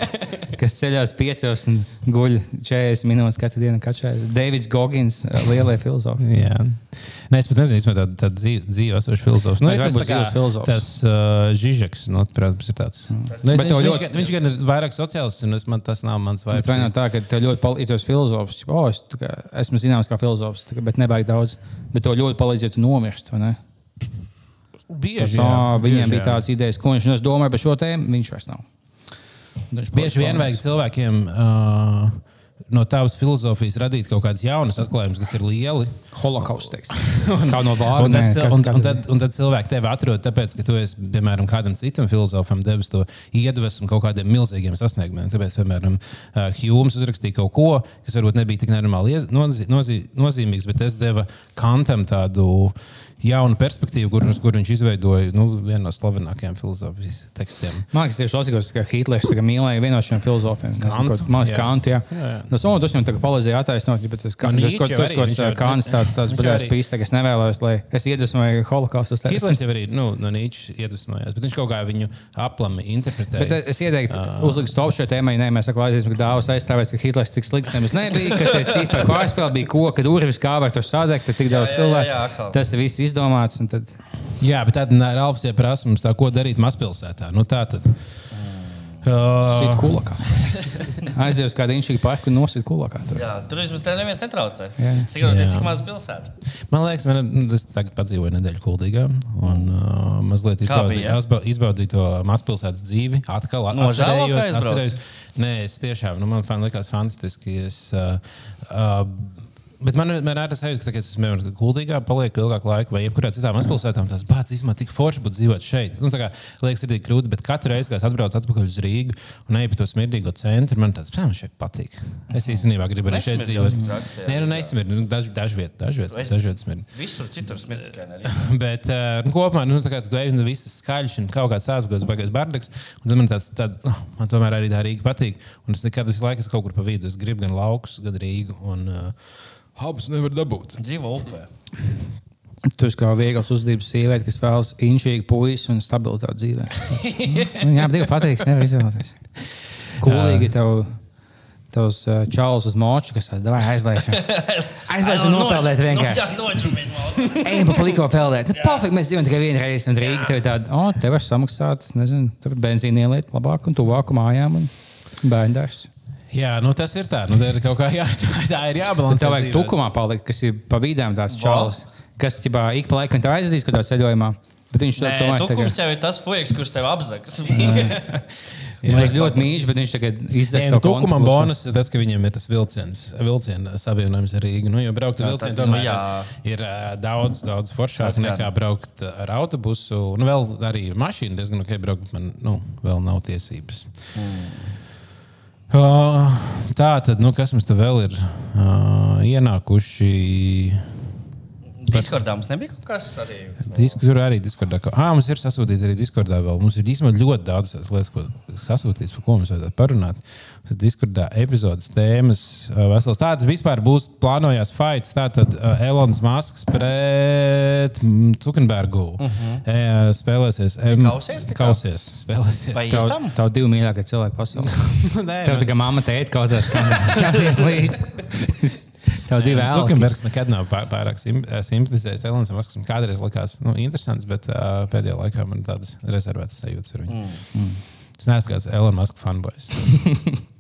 Speaker 3: kas, ceļās piecos un guļ 40 minūtes katru dienu. Kačājas. Davids Gogins, lielie filozofi.
Speaker 1: Jā. Nē, es pat nezinu, vai tāda tā dzīve, dzīve esoša filozofs. Nu, ir tas tā kā-
Speaker 3: dzīves filozofs.
Speaker 1: Tas uh, Žižeks, nu, protams, ir tāds. Nu, es,
Speaker 3: Bet
Speaker 1: viņš, viņš,
Speaker 3: ļoti-
Speaker 1: gan- viņš gan ir vairāk sociāls, un es, man, tas nav mans
Speaker 3: Bet vai nav
Speaker 1: vairs.
Speaker 3: tā, ka tev ļoti palīdz filozofs? ķipa, O, es tā kā, esmu zināms kā filozofs, tā kā, bet nevajag daudz. Bet tev ļoti palīdz, ja tu ne?
Speaker 1: Bieži,
Speaker 3: Tas,
Speaker 1: jā,
Speaker 3: ā,
Speaker 1: bieži,
Speaker 3: Viņiem bija tādas idejas, ko viņš es domāju par šo tēmu. Viņš vairs nav. Viņš
Speaker 1: Bieži vien vajag cilvēkiem uh, no tavas filozofijas radīt kaut kādas jaunas atklājumus, kas ir lieli.
Speaker 3: Holokausts. Kā no
Speaker 1: Un
Speaker 3: vārda.
Speaker 1: tad, cil- un, un, tad, un tad cilvēki tevi atrod, tāpēc, ka tu esi, piemēram, kādam citam filozofam devis to iedvesmu kaut kādiem milzīgiem sasniegumiem. Tāpēc, piemēram, Hjūms uzrakstīja kaut ko, kas varbūt nebija tik nenormāli nozī, nozī, nozīmīgs, bet es devu Kantam tādu jaunu perspektīvu, kur, kur viņš izveidoja nu, vienu no slavenākajiem filozofijas tekstiem.
Speaker 3: Man liekas, tieši tas, ka Hitlers mīlēja vienu no šiem filozofiem.
Speaker 1: Kantu,
Speaker 3: liekas,
Speaker 1: jā.
Speaker 3: Jā,
Speaker 1: Jā, jā.
Speaker 3: Nu, so, tas viņam tagad palīdzēja attaisnot, bet tas,
Speaker 1: Nu,
Speaker 3: tas,
Speaker 1: Nietzsche
Speaker 3: tas, tas, ko
Speaker 1: jau-
Speaker 3: Kants tāds, tāds baļās
Speaker 1: arī-
Speaker 3: pīstāks, es nevēlos, lai es iedvesmoju holokaustu.
Speaker 1: Hitlers jau arī nu, no Nīčes iedvesmojās, bet viņš kaut kā viņu aplami interpretēja.
Speaker 3: Bet es ieteiktu, uzlikt stop šai tēmai. Nē, mēs sakām, aiziesim, ka dāvāts aizstāvēs, ka Hitlers tik slikts nemaz nebija, ka tie citi par ko aizspēlē bija ko, kad urvis kā var tur sadegt, tad tik daudz cilvēku. Tas ir viss izdomāts. un Tad...
Speaker 1: Jā, bet tad Rāfs jau prasa mums, tā, ko darīt mazpilsētā. Nu, tā tad. Uh,
Speaker 3: kulakā. Aizies uz kādu inšīgu parku un nosit kulakā. Tur.
Speaker 2: Jā, tur vismaz tev neviens netraucē.
Speaker 3: Jā.
Speaker 2: cik maz pilsēta.
Speaker 1: man liekas, man, nu, es tagad padzīvoju nedēļu Kuldīgā un uh, mazliet izbaudīju,
Speaker 2: bija?
Speaker 1: izba- izbaudīju to mazpilsētas dzīvi. Atkal atcerējos, atcerējos. Nē, es tiešām, nu, man fan, likās fantastiski. Es, uh, uh, Bet man vienmēr ir tas sajūta, ka, kad es esmu gudrīgā, palieku ilgāku laiku, vai jebkurā citā mazpilsētā, tas bācis īstenībā tik forši būtu dzīvot šeit. Nu, tā kā liekas, ir tik grūti, bet katru reizi, kad es atbraucu atpakaļ uz Rīgu un eju pa to smirdīgo centru, man tas man šeit patīk. Es īstenībā gribu arī šeit dzīvot. Nē, nu nesmird, nu, daž, dažviet, dažviet, dažviet smird.
Speaker 2: Visur citur smird tikai.
Speaker 1: Bet uh, nu, kopumā nu, tā kā tu ej un viss ir skaļš un kaut kāds tāds - baigais bardaks. un Tad man tāds, tād, oh, man tomēr arī tā Rīga patīk. Un es nekad visu laiku esmu kaut kur pa vidu. Es gribu gan laukus, gan Rīgu. Un uh, abus nevar dabūt.
Speaker 2: Dzīvo upē.
Speaker 3: Tu esi kā viegls uzdevums sieviete, kas vēlas inšīgu puisi un stabilitāti dzīvē. Viņam divi pateiks, nevar izvēlēties. Kulīgi tev. Tavs uh, čalis uz moču, kas tādā aizlaiž. Aizlaiž un nopeldēt vienkārši. Ejam pa paliko peldēt. Pofīgi, mēs dzīvojam tikai vienu reizi. Un Rīga tev ir tāda, o, oh, tev var samaksāt, nezinu, tur benzīna ieliet labāk un tuvāk mājām un bērndārs.
Speaker 1: Jā, nu, tas ir tā. Nu, tā ir kaut kā jā, tā, tā ir jābalansē.
Speaker 3: Tev vajag tukumā palikt, kas ir pa vidām tāds čalis, kas ķibā, ik pa laikam tev aizvedīs kaut kādā ceļojumā. Bet viņš to
Speaker 2: Nē,
Speaker 3: tomēr
Speaker 2: tukums
Speaker 3: tagad.
Speaker 2: jau ir tas fujiks, kurš tev apzags.
Speaker 3: Viņš ļoti mīļš, bet viņš tagad
Speaker 1: nu,
Speaker 3: to
Speaker 1: Tukumam
Speaker 3: konkursu.
Speaker 1: bonus ir tas, ka viņiem ir tas vilciens, vilciena savienojums ar Rīgu. Nu, jo braukt ar vilcienu
Speaker 2: nu,
Speaker 1: tomēr
Speaker 2: jā.
Speaker 1: ir uh, daudz, daudz foršāk nekā braukt ar autobusu. Nu, vēl arī ar mašīnu diezgan ok braukt, man nu, vēl nav tiesības. Uh, tā tad, nu, kas mums te vēl ir uh, ienākuši?
Speaker 2: Diskordā mums nebija kaut kas arī.
Speaker 1: Disk, tur arī Discordā. ka- Ah, mums ir sasūtīta arī Discordā. Vēl. Mums ir īstenībā ļoti daudz lietas, ko sasūtīt, par ko mums vajadzētu parunāt. Mums ir Discordā epizodes tēmas. Vesels. Tāds vispār būs plānojās fights. Tātad uh, Elonas Masks pret mm, Zuckerbergu uh -huh. spēlēsies. Um,
Speaker 2: kausies?
Speaker 1: Kausies. Spēlēsies.
Speaker 2: Vai
Speaker 3: Tev, tev divi mīļākie cilvēki pasaulē.
Speaker 1: Nē,
Speaker 3: Tev kā mamma teica kaut kādā līdzi. Tev divi vēl.
Speaker 1: Zuckerbergs nekad nav pār- pārāk eh, simpatizējis Elonas Masks. Man Kādreiz likās nu, interesants, bet uh, pēdējā laikā man tādas rezervētas sajūtas ar viņu. Mm. Es neesmu kāds Elonas Maska fanboys.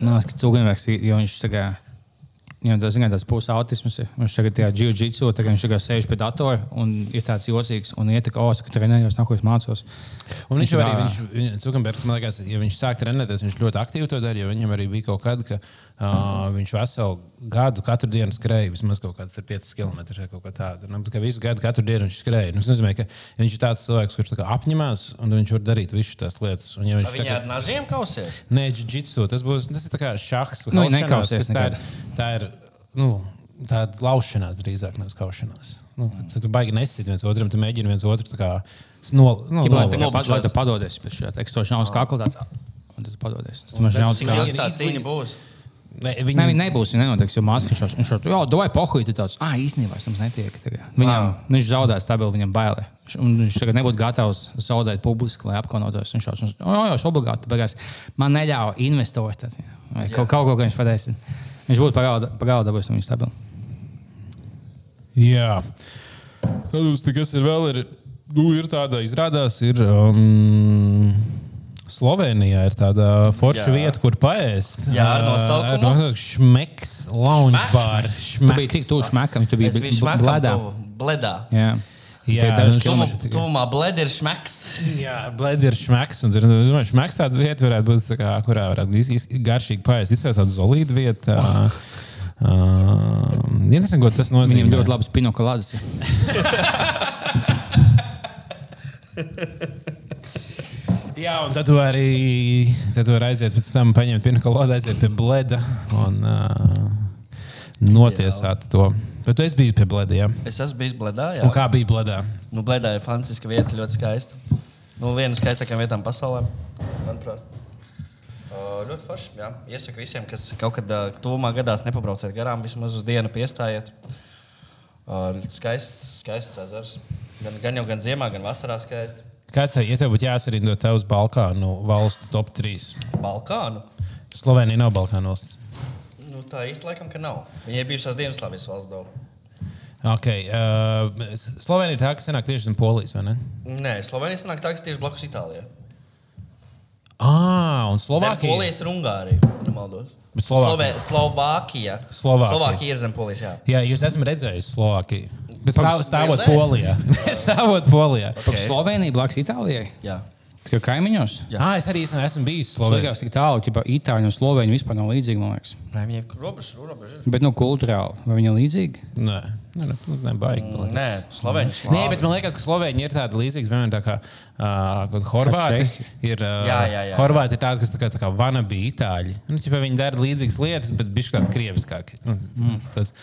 Speaker 3: Man liekas, ka Cūgaņvērks, jo viņš tagad, jau tas, zināmā, tas puses autisms ir. Viņš tagad tajā jiu-jitsu, tagad viņš tagad sēž pie datora un ir tāds jocīgs un iet, ka, oh, es trenējos, nav ko es mācos.
Speaker 1: Un viņš jau arī, viņš, Zuckerbergs, man liekas, ja viņš sāk trenēties, viņš ļoti aktīvi to darīja. jo Viņam arī bija kaut kad, ka uh, viņš veselu gadu katru dienu skrēja vismaz kaut kāds 5 km vai kaut kā tāda. Nu, ka visu gadu, katru dienu viņš skrēja. Nu, Tas nozīmē, ka viņš ir tāds cilvēks, kurš tā kā apņemās un viņš var darīt visas tās lietas. Un, ja viņš
Speaker 2: Viņa ar nažiem kausies.
Speaker 1: Nē, jiu-jitsu. Tas būs tas ir tā kā šachs.
Speaker 3: Nu, nekausies
Speaker 1: Tā ir, tā ir nu, tāda laušanās drīzāk nevis kaušanās. Nu, tad tu baigi nesit viens otram, tu mēģini viens otru tā kā no, no,
Speaker 3: Lai
Speaker 1: nolaist.
Speaker 3: pad- lai tu padodies pēc šī ekstoša naudas kakla tāds. Un tad padodies. Tu man naudas
Speaker 2: Cik
Speaker 3: kakla.
Speaker 2: ilgi tā cīņa būs?
Speaker 1: Ne, viņi,
Speaker 3: viņi nebūs. Viņi nenotiks, jo viņš šo jau domāja, pohuļ, tad tāds, ah, īstenībā es jums netiek. Tagad. Viņam, viņš zaudēja stabilu, viņam bailē. Un viņš tagad nebūtu gatavs zaudēt publiski, lai apkaunotos. Viņš jau jau obligāti beigās man neļāva jā. vai kaut, kaut ko, ko viņš pateiks. Viņš būtu pagaidām dabūjis no viņa stabilu.
Speaker 1: jā. Tad mums te kas ir vēl, ir, nu, ir tāda izrādās, ir. Um, Slovenijā ir tāda forša
Speaker 2: Jā.
Speaker 1: vieta, kur paēst.
Speaker 2: Jā, ar nosaukumu?
Speaker 1: Uh, Šmeks, lounge
Speaker 2: Šmeks?
Speaker 1: bar.
Speaker 3: Tu biji tik tuvu šmekam, tu biji
Speaker 2: Es biju
Speaker 3: bledā.
Speaker 2: smakam bledā.
Speaker 3: Jā.
Speaker 1: Jā.
Speaker 2: Tuvumā blēdi ir šmeks.
Speaker 1: Jā, blēdi ir šmeks. Un, nu, domāju, šmeks tāda vieta varētu būt, tā kā, kurā varētu garšīgi paēst. Izsēst tādu zolīdu vietu. Uh, uh, Interesanti, ko tas nozīmē.
Speaker 3: Viņam ļoti labs pinokulādes.
Speaker 1: Jā, un tad tu arī tad tu aiziet pēc tam, paņemt pinakolodu, aiziet pie blēda un uh, notiesāt jā. to. Bet tu esi bijis pie blēda, jā.
Speaker 2: Es esmu bijis blēdā. Jā.
Speaker 1: Un kā bija blēdā?
Speaker 2: Nu, blēdā ir fantastiska vieta, ļoti skaista. Nu, viena no skaistākajām vietām pasaulē, manuprāt. Uh, ļoti forši. Jā. Iesaku visiem, kas kaut kad uh, tuvumā gadās nepabrauciet garām, vismaz uz dienu piestājiet. Uh, skaists, skaists ezers. Gan, gan jau gan ziemā, gan vasarā skaisti.
Speaker 1: Kāds ir, ja tev būtu jāsarindo uz Balkānu valstu top 3?
Speaker 2: Balkānu.
Speaker 1: Slovenija nav Balkānu valsts.
Speaker 2: Nu, tā īsti laikam, ka nav. Viņai bijušās Dienvidslāvijas valsts daudz.
Speaker 1: Okay, uh, Slovenija ir tā, kas senāk tieši zem Polijas, vai ne?
Speaker 2: Nē, Slovenija sanāk tā, kas tieši blakus Itālijai.
Speaker 1: Ah, un
Speaker 2: Zem
Speaker 1: Slovākija.
Speaker 2: Polijas ir Ungārija, ja nemaldos.
Speaker 1: Slovākija.
Speaker 2: Slovē- Slovākija.
Speaker 1: Slovākija.
Speaker 2: Slovākija ir zem Polijas. Jā.
Speaker 1: Jā, jūs esat redzējis Slovākiju. Bet stāv, stāvot? Polijā. stāvot Polijā.
Speaker 2: Okay.
Speaker 3: Slovenija blakus Itālijai.
Speaker 2: Jā.
Speaker 3: Tikai kaimiņos.
Speaker 1: Ah, es arī īstenībā esmu bijis Slovenijā.
Speaker 3: Slovenijas tik tālu, ka Itāļi un Slovēņi vispār nav līdzīgi.
Speaker 2: Nē, viņiem ir robežas, robežas.
Speaker 3: Bet, nu, kultūrāli, vai viņi ir līdzīgi?
Speaker 1: Nē, nē, nē, nē baigi.
Speaker 2: Mm, Nē, Slovenijas.
Speaker 1: Nē, bet man liekas, ka Slovēņi ir tāda līdzīga, piemēram, tā kā uh, Horvāti. Ir, uh,
Speaker 2: Jā, jā, jā.
Speaker 1: Horvāti ir tādi, kas tā kā, tā kā vanabi itāļi. Nu, ķipa, viņi dara līdzīgas lietas, bet bišķi kāds krieviskāk. Nu, tas- tas-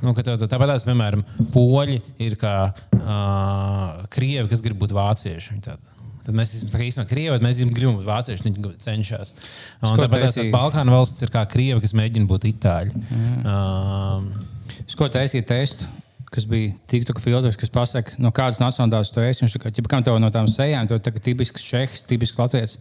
Speaker 1: Nu, tāpat tās, piemēram, poļi ir kā uh, krievi, kas grib būt vācieši. Viņi tādi. Tad mēs esam tā īstenībā krievi, bet mēs gribam būt vācieši. Viņi cenšas. Tāpat tās
Speaker 3: taisīja?
Speaker 1: Balkānu valstis ir kā krievi, kas mēģina būt itāļi.
Speaker 3: Mhm.
Speaker 1: Um,
Speaker 3: Es ko taisīju testu, kas bija TikTok filtrs, kas pasaka, no kādas nacionālitātes tu esi. Viņš tā kā, kam tev no tām sejām, tev ir tipisks čehs, tipisks latviečs.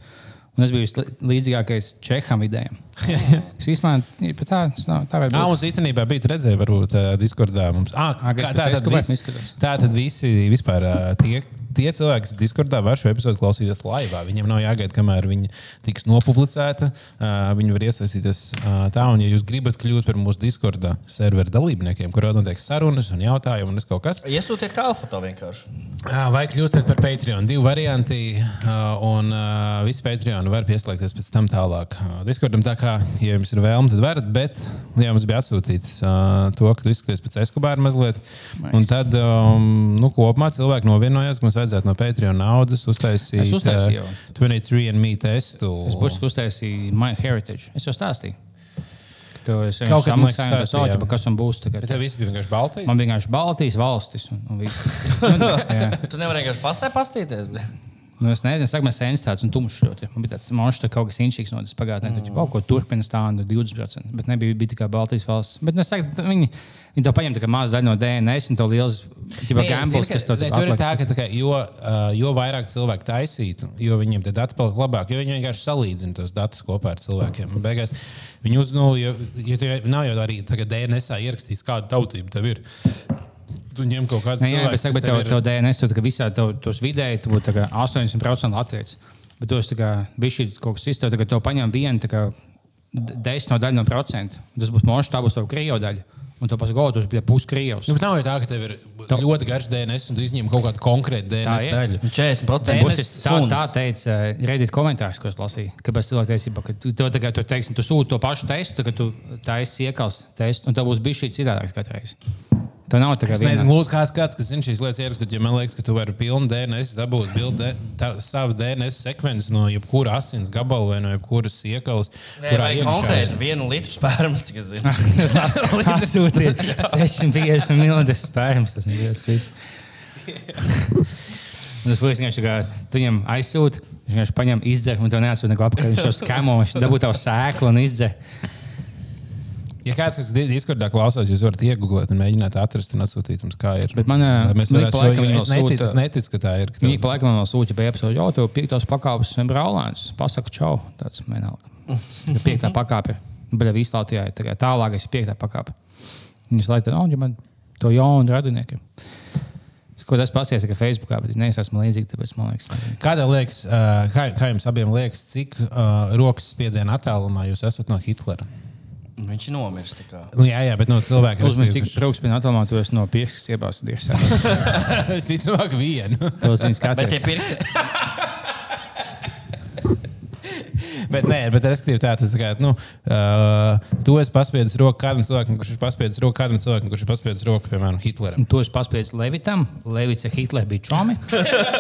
Speaker 3: Un es biju vislīdzīgākais čeham idejām. Es īstenībā tā, tā var
Speaker 1: Jā, mums īstenībā bija redzēja, varbūt uh, Discordā. Mums, ah, kā, tā,
Speaker 3: Escobar
Speaker 1: visi,
Speaker 3: izskatās?
Speaker 1: tā tad visi vispār uh, tie, tie cilvēki, kas Discordā var šo epizodu klausīties laivā. Viņiem nav jāgaida, kamēr viņi tiks nopublicēta. Uh, viņi var iesaistīties uh, tā, un ja jūs gribat kļūt par mūsu Discorda serveru dalībniekiem, kurā notiek sarunas un jautājumi un kaut kas.
Speaker 2: Iesūtiet kā foto vienkārši.
Speaker 1: Vai kļūstat par Patreon? Divi varianti, un visi Patreon var pieslēgties pēc tam tālāk. Ā, Discordam tā kā, ja jums ir vēlme, tad varat, bet jā, mums bija atsūtīts to, ka tu izskaties pēc Eskobāra mazliet. Nice. Un tad, um, nu, kopumā cilvēki novienojās, ka mums vajadzētu no Patreon naudas uztaisīt
Speaker 3: Es uztaisīju.
Speaker 1: ā, 23 and me testu.
Speaker 3: Es būšu uztaisījis My Heritage. Es jau stāstīju. ka Tu esi
Speaker 1: Kaut
Speaker 3: samaksājis to
Speaker 1: stāstījām.
Speaker 3: sauķi, kas man būs tagad.
Speaker 1: Bet tev viss bija vienkārši balti.
Speaker 3: Man vienkārši Baltijas valstis un, un.
Speaker 2: Tu nevari vienkārši pasē pastīties. bet-
Speaker 3: Nu, es nezinu, mēs esam tāds un tumšs. ļoti. Man bija tāds monstrs, ka kaut kas inšīgs no tas pagātnē. Tur kaut ko Turkmenistāna 20%, bet nebija bija tikai Baltijas valsts. Bet, nu, es saku, t- viņi, viņi to paņem tā kā mazu daļu no DNS un to liels gambls, kas tur
Speaker 1: Nē, tur ir tā, ka tā kā, jo, uh, jo vairāk cilvēku taisītu, jo viņiem tie dati paliek labāk, jo viņi vienkārši salīdzina tos datus kopā ar cilvēkiem. Un Beigās viņi uz, nu, jo, jo nav jau arī tagad DNS ierakstīts, kāda tautība tev ir. Tu ņem kaut kādu
Speaker 3: Nē, jā, bet, saka, bet tev, tev. DNS tur tā kā visā tev, tos vidēji tu būtu tā kā 80% latviešu. Bet tu tā kā bijis kaut kas tev tagad to paņem vienu tā kā d- desmit no procenta. Tas būs monstrs, tā būs tava krievu daļa. Un tu pasaki, o, tu esi puskrievs.
Speaker 1: Nu, bet nav jau tā, ka tev ir ļoti garš DNS un tu izņem kaut kādu konkrētu DNS daļu.
Speaker 2: 40%
Speaker 1: DNS
Speaker 2: būs
Speaker 3: Tā, tā teica uh, Reddit komentārs, ko es lasīju. Kāpēc cilvēktiesībā, ka tu, tev tagad, tu, teiksim, tu sūti to pašu testu, tad tu taisi iekals testu, un tev būs bijis šī citādāks katru reizi. Tā nav tā kā
Speaker 1: Es nezinu, lūdzu, kāds, kāds kas zina šīs lietas ierakstīt, jo man liekas, ka tu vari pilnu DNS dabūt, bildi, tā, savas DNS sekvences no jebkura asins gabala vai no jebkuras iekalas.
Speaker 2: Nē, vai konkrēti vienu litru spērmas, cik es zinu.
Speaker 3: Atsūtiet 650 minūtes spērns. Tas ir spēcīgs. Tas būs vienkārši tā kā tu viņam aizsūti, viņš vienkārši paņem, izdzer, un tev neatsūta neko apakaļ. Viņš jau skamo, viņš dabū tavu sēklu un izdzer.
Speaker 1: Ja kāds, kas di- Discordā klausās, jūs varat iegūt un mēģināt atrast un atsūtīt mums, kā ir.
Speaker 3: Bet man,
Speaker 1: Lai mēs
Speaker 3: man ik
Speaker 1: varētu
Speaker 3: pa
Speaker 1: šo,
Speaker 3: laikam
Speaker 1: jo
Speaker 3: vēl
Speaker 1: es neticu, es neticu, ka tā ir. ka
Speaker 3: Viņi
Speaker 1: tā-
Speaker 3: laikam vēl sūta pa e-pastu, jau tev piektos pakāpes un brālēns. Pasaka, čau. Tāds vienalga. Ka Piektā pakāpe. Bet viss Latvijā ir tagad tālākais piektā pakāpe. Viņus laika, oh, ja man to jaunu radinieku. Ko tas pasies, ka Facebookā, bet viņi neesmu līdzīgi, tāpēc man liekas,
Speaker 1: Kā tev liekas, ā, kā, kā jums abiem liekas, cik uh, rokas spiediena attālumā jūs esat no Hitlera?
Speaker 2: Viņš ir nomiris. tā.
Speaker 1: Nu, jā, jā, bet no cilvēka
Speaker 3: cik
Speaker 1: kurš-
Speaker 3: trauks bija attālumā, tu esi no piešķis iebāzties.
Speaker 1: es ticamāk vienu.
Speaker 3: Tos viņas
Speaker 2: Bet tie
Speaker 3: skatās.
Speaker 2: pirksti.
Speaker 1: bet, nē, bet respektīvi tā, tas kā, nu, uh, tu esi paspiedis roku kādam cilvēkam, kurš ir paspiedis roku kādam cilvēkam, kurš ir paspiedis roku, piemēram, Hitleram.
Speaker 3: Tu esi paspējis Levitam, Levits ar Hitleru bija čomi.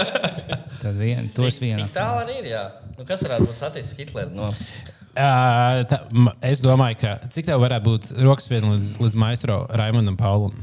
Speaker 3: Tad vien, tu esi viena.
Speaker 2: Tik tālu arī ir. Jā. Nu, kas varētu būt saticis Hitleru? No?
Speaker 1: Uh, tā, es domāju, ka cik tev varētu būt rokas spiediens līdz, līdz maistro Raimondam Paulam?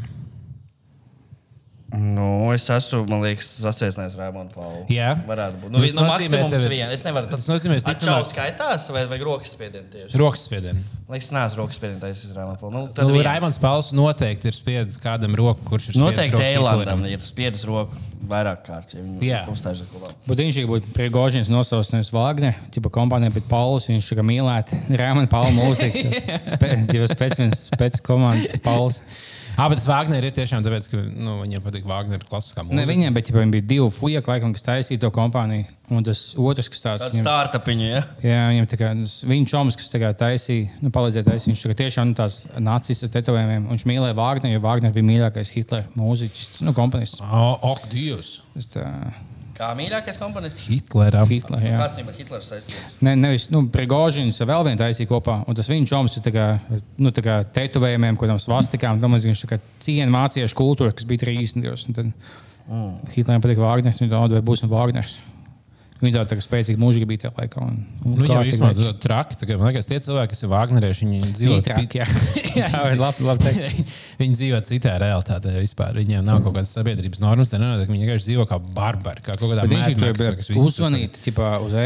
Speaker 2: Nu, es esmu, man liekas, sasveicinājis Raimondu Paulu.
Speaker 1: Jā?
Speaker 2: Varētu būt.
Speaker 1: Nu,
Speaker 2: Nu,
Speaker 1: tas
Speaker 2: nu,
Speaker 1: nozīmē,
Speaker 2: maksimums
Speaker 1: tev ir-
Speaker 2: viena. Es nevaru.
Speaker 1: tas nozīmē, es
Speaker 2: Atšķaut
Speaker 1: ticamāk-
Speaker 2: skaitās vai, vai rokas spiedienu tieši.
Speaker 1: Rokas spiediens.
Speaker 2: Liekas, neesmu rokas spiedienu taisījis Raimondu Paulu. Nu, tad
Speaker 1: Nu,
Speaker 2: viens.
Speaker 1: Raimonds Pauls noteikti ir spiedis kādam roku, kurš ir spiedis
Speaker 2: Noteikti Eilandam ir spiedis roku vairāk kārtas. Ja
Speaker 1: Jā.
Speaker 2: uzstājas ar kaut ko.
Speaker 3: Bet viņš ir būtu Prigožins nosaucis nevis Vāgner, tipa kompānija, bet Pauls. Viņš ir mīlēt Rēmana Paula mūzikas. Divas pēc vienas pēc komandas Pauls.
Speaker 1: Ah, bet Wagner ir tiešām tāpēc, ka nu, viņam patīk Wagner klasiskā
Speaker 3: Ne
Speaker 1: mūzika.
Speaker 3: viņiem, bet ģipa, viņiem bija divi fujaki, laikam, kas taisīja to kompāniju. Un tas otrs, kas tāds
Speaker 2: Tāds startupiņš, ja?
Speaker 3: Jā, viņam tā kā viņa čoms, kas tā kā taisīja, nu, palīdzēja taisīt. Viņš tā kā tiešām nu, tās nācijas ar tetovējumiem. un Viņš mīlēja Vāgneru, jo Vāgners bija mīļākais Hitlera mūziķis, nu, komponists.
Speaker 1: Oh, ok, Dievs!
Speaker 3: Tas tā,
Speaker 2: Kā mīļākais komponists?
Speaker 1: Hitleram.
Speaker 3: Hitlera, jā.
Speaker 2: Kāds viņam ar Hitleru saistības?
Speaker 3: Ne, nevis, nu, Prigožins vēl vienu taisīja kopā, un tas viņa čoms ir tā kā, nu, tā kā tetovējumiem, kādam svastikām, tam viņš tā kā ciena mācījuši kultūru, kas bija 30. gados. un Tad mm. Hitleram patīk Vāgners, viņš domā, vai būs no Vāgners. Viņa tā, kā spēcīga mūžīga bija tajā laikā. Un, un
Speaker 1: Nu, jā, īstenībā
Speaker 3: veids.
Speaker 1: tā traki. kā, Man liekas, tie cilvēki, kas ir Wagnerieši, viņi dzīvo
Speaker 3: Viņi traki, jā. Jā,
Speaker 1: viņi
Speaker 3: labi, labi
Speaker 1: viņi dzīvo citā realitātē vispār. Viņiem nav kaut kādas sabiedrības normas. tā nenotiek. Viņi vienkārši dzīvo kā barbari, kā kaut kādā tas
Speaker 3: uzvanīt, tipā, uz,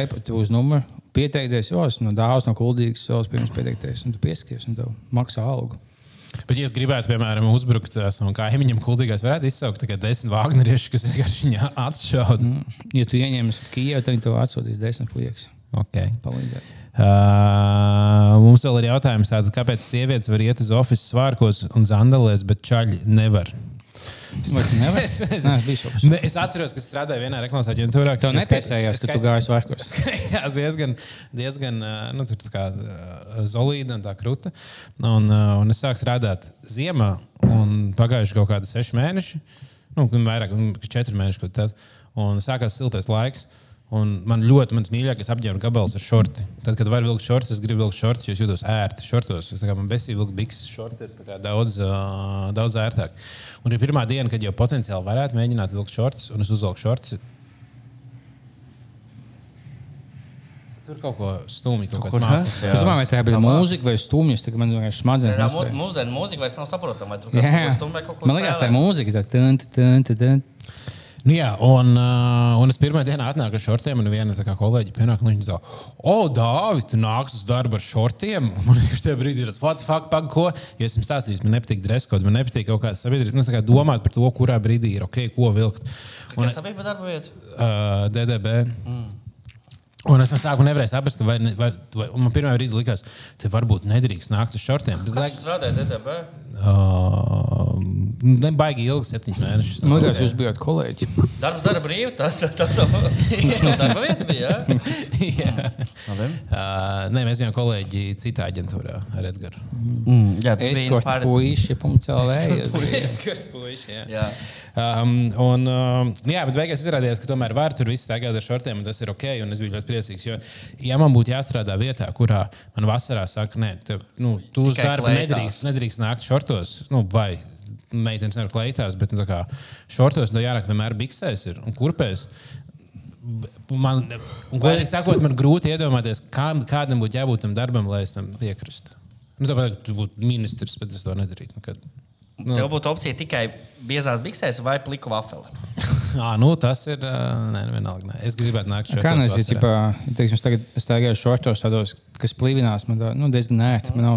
Speaker 3: uz numuru, pieteikties, jo es no dāvāts, no kuldīgas, jau pirms pieteikties, un tu pieskaries, un tev maksā algu.
Speaker 1: Bet, ja es gribētu, piemēram, uzbrukt uh, savam kaimiņam, kuldīgais, varētu izsaukt tikai desmit Wagnerieši, kas vienkārši viņu atšauda. Mm.
Speaker 3: Ja tu ieņemsi Kijevu, tad viņi tev atsūtīs desmit fujaks.
Speaker 1: Okay.
Speaker 3: Palīdzēt.
Speaker 1: Uh, mums vēl ir jautājums, tātad, kāpēc sievietes var iet uz oficiālu svārkos un zandalēs, bet čaļi nevar?
Speaker 3: Es neesmu bijis oficiāls.
Speaker 1: Ne, es atceros, ka strādāju vienā reklāmas aģentūrā.
Speaker 3: Tev nepiesējās, ka tu gāji svārkos.
Speaker 1: skaitās diezgan, diezgan nu, kā zolīda un tā kruta. Un, un es sāku strādāt ziemā, un pagājuši kaut kādi seši mēneši, nu, vairāk, nu, četri mēneši. Un sākās siltais laiks. Un man ļoti, mans mīļākais apģērba gabals ir šorti. Tad, kad var vilkt šortus, es gribu vilkt šortus, jo es jūtos ērti šortos. Es, tā kā man besīgi vilkt bikses šorti, ir daudz, uh, daudz ērtāk. Un ir pirmā diena, kad jau potenciāli varētu mēģināt vilkt šortus, un es uzvilku šortus. Tur kaut ko stumji, kaut,
Speaker 2: kas? Jā.
Speaker 3: Es domāju, tā bija mūzika vai stumjas, tad man vienkārši smadzenes
Speaker 2: Jā, mūsdienu mūzika vairs nav saprotama.
Speaker 3: Man liekas, tā ir mūzika.
Speaker 1: Nu, jā, un, uh, un es pirmā dienā atnāku ar šortiem, un viena kā kolēģi pienāk, un viņa tā, o, Dāvid, tu nāc uz darbu ar šortiem. Un Man liekas, tajā brīdī ir tas, what the fuck, pag, ko? Jo es jums stāstīju, man nepatīk dreskot, man nepatīk kaut kāda sabiedrība, nu, kā domāt par to, kurā brīdī ir ok, ko vilkt. Un,
Speaker 2: Kas bija par darbu vietu?
Speaker 1: uh, DDB. Un es no sākuma nevarēju saprast, ka vai, vai, vai man pirmā brīdī likās, ka varbūt nedrīkst nākt uz šortiem. Bet,
Speaker 2: Kā
Speaker 1: laik,
Speaker 2: tu strādāji DDB?
Speaker 1: uh, nebaigi ilgi, septiņas mēnešus.
Speaker 3: Man liekas, jūs bijāt kolēģi.
Speaker 2: Darbs dara brīvi, tas tā, tā, tā, tā darba vieta bija. Jā,
Speaker 1: Jā. Uh, nē, mēs bijām kolēģi citā aģentūrā ar Edgars.
Speaker 2: Mm, jā tas bija
Speaker 3: kaut
Speaker 2: inspire-
Speaker 3: kādā puiši, punkts LV.
Speaker 1: Skats puiši, jā.
Speaker 2: Jā.
Speaker 1: Um, un, um, jā, bet beigās izrādījās, ka tomēr var tur viss tagad ar šortiem, un tas ir ok. un Es biju ļoti priecīgs. Jo, ja man būtu jāstrādā vietā, kurā man vasarā saka, nē, tev, nu, tu uz darbu nedrīkst, nedrīkst nākt šortos, nu, vai meitenes nevar kleitās, bet nu, tā kā šortos no jārāk vienmēr biksēs ir un kurpēs. Man, un, godīgi sakot, man grūti iedomāties, kā, kādam būtu jābūt tam darbam, lai es tam piekristu. Nu, tāpēc, ka tu būtu ministrs, bet es to nedarītu. Nekad.
Speaker 2: Nu. Tev būtu opcija tikai biezās biksēs vai pliku vafeli.
Speaker 1: À, nu, tas ir. Nē, nu, vienalga. Nē. Es gribētu nākt šeit.
Speaker 3: Kā ģipā, teiksim, es tagad es tagad šortos tādos, kas plīvinās, man tā, nu, diezgan ērti, man nav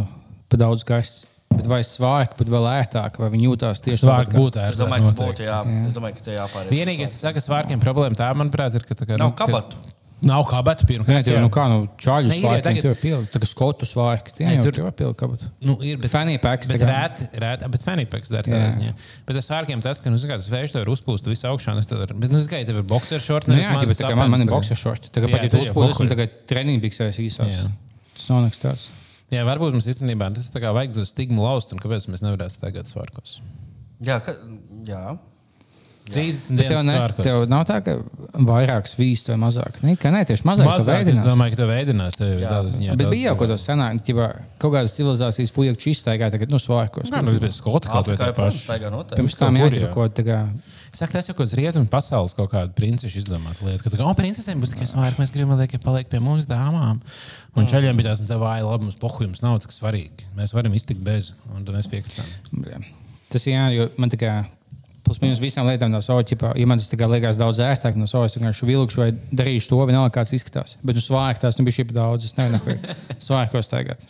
Speaker 3: pa daudz gaisa. Bet vai svārki būtu vēl ērtāk, vai viņi jūtās tieši tāpat kā-
Speaker 1: būtu
Speaker 2: Es
Speaker 1: ērti.
Speaker 2: domāju, ka būtu jā. Es domāju, ka te jāpāriet.
Speaker 1: Vienīgais, kas saka, svārkiem problēma tā, manuprāt, ir, ka tā kā.
Speaker 2: Nav
Speaker 1: nu, ka-
Speaker 2: kabatu.
Speaker 1: Nav kabatu
Speaker 3: Nē,
Speaker 1: pirmkārt.
Speaker 3: tie
Speaker 1: jā.
Speaker 3: nu kā, nu, čāļu
Speaker 1: Ne, jau
Speaker 3: svārki,
Speaker 1: tagad-
Speaker 3: tur pielikt, tā kā skotu svārki, tie
Speaker 1: Nē,
Speaker 3: jau
Speaker 1: tur-
Speaker 3: tur var pielikt kabat.
Speaker 1: Nu, ir, bet
Speaker 3: Fanny packs,
Speaker 1: Bet rēti, rēti, bet fanīpeks dara
Speaker 3: Jā.
Speaker 1: tādā ziņā. Bet ar svārkiem tas, ka, nu, zini kā, tas vējš tev ir uzpūst visu augšā, un es tad, bet, nu, zini kā, ja tev ir boxer short,
Speaker 3: Nu,
Speaker 1: nevis
Speaker 3: jā,
Speaker 1: mazs
Speaker 3: bet tā kā man, man ir boxer šorti. Tagad
Speaker 1: Jā,
Speaker 3: pat, ja
Speaker 1: tad
Speaker 3: tu
Speaker 1: jau pohoj.
Speaker 3: un tagad treniņbiksēs īsās.
Speaker 1: Jā.
Speaker 3: Tas nav nekas tāds.
Speaker 1: Jā, varbūt mums īstenībā tas tā kā vajag to stigmu laust, un kāpēc mēs nevarētu staigāt svārkos.
Speaker 2: Jā, ka, jā.
Speaker 1: 30
Speaker 3: Bet tev, nes, tev nav tā, ka vairāk svīst vai mazāk. Nē, ka nē, tieši mazāk.
Speaker 1: Mazāk, es domāju, ka tev veidinās. Tev
Speaker 2: Jā.
Speaker 1: tādas ziņā.
Speaker 3: Bet bija jau kaut kas senāk, ķibā, kaut kādas civilizācijas fujakču izstaigā tagad, nu, svārkos.
Speaker 1: Jā, nu, bet Skoti kaut paši.
Speaker 2: pašā noteikti.
Speaker 3: Pirms tam
Speaker 1: kaut kur,
Speaker 3: jāķipa
Speaker 1: jā.
Speaker 3: kaut kā.
Speaker 1: Saka, tas jau kaut kāds rietumu pasaules kaut kāda princeša izdomāta lieta. Ka, tā kā, oh, princesēm būs tikai svārki, mēs gribam, lai tie paliek pie mums dāmām. Un čaļiem bija tāds, nu, tā vāja, labi, mums pohujums nav tik svarīgi. Mēs varam iztikt bez, un mēs piekritām.
Speaker 3: Jā. Tas jā, jo man tā kā. Plus mīnus visām lietām no savas ķipā. Ja man tas kā liekas daudz ērtāk no savas, tad es vilkšu vai darīšu to, vienalga kāds izskatās. Bet uz svārku tās nu bija šī daudz. Es nezinu, ko svārkos tagad.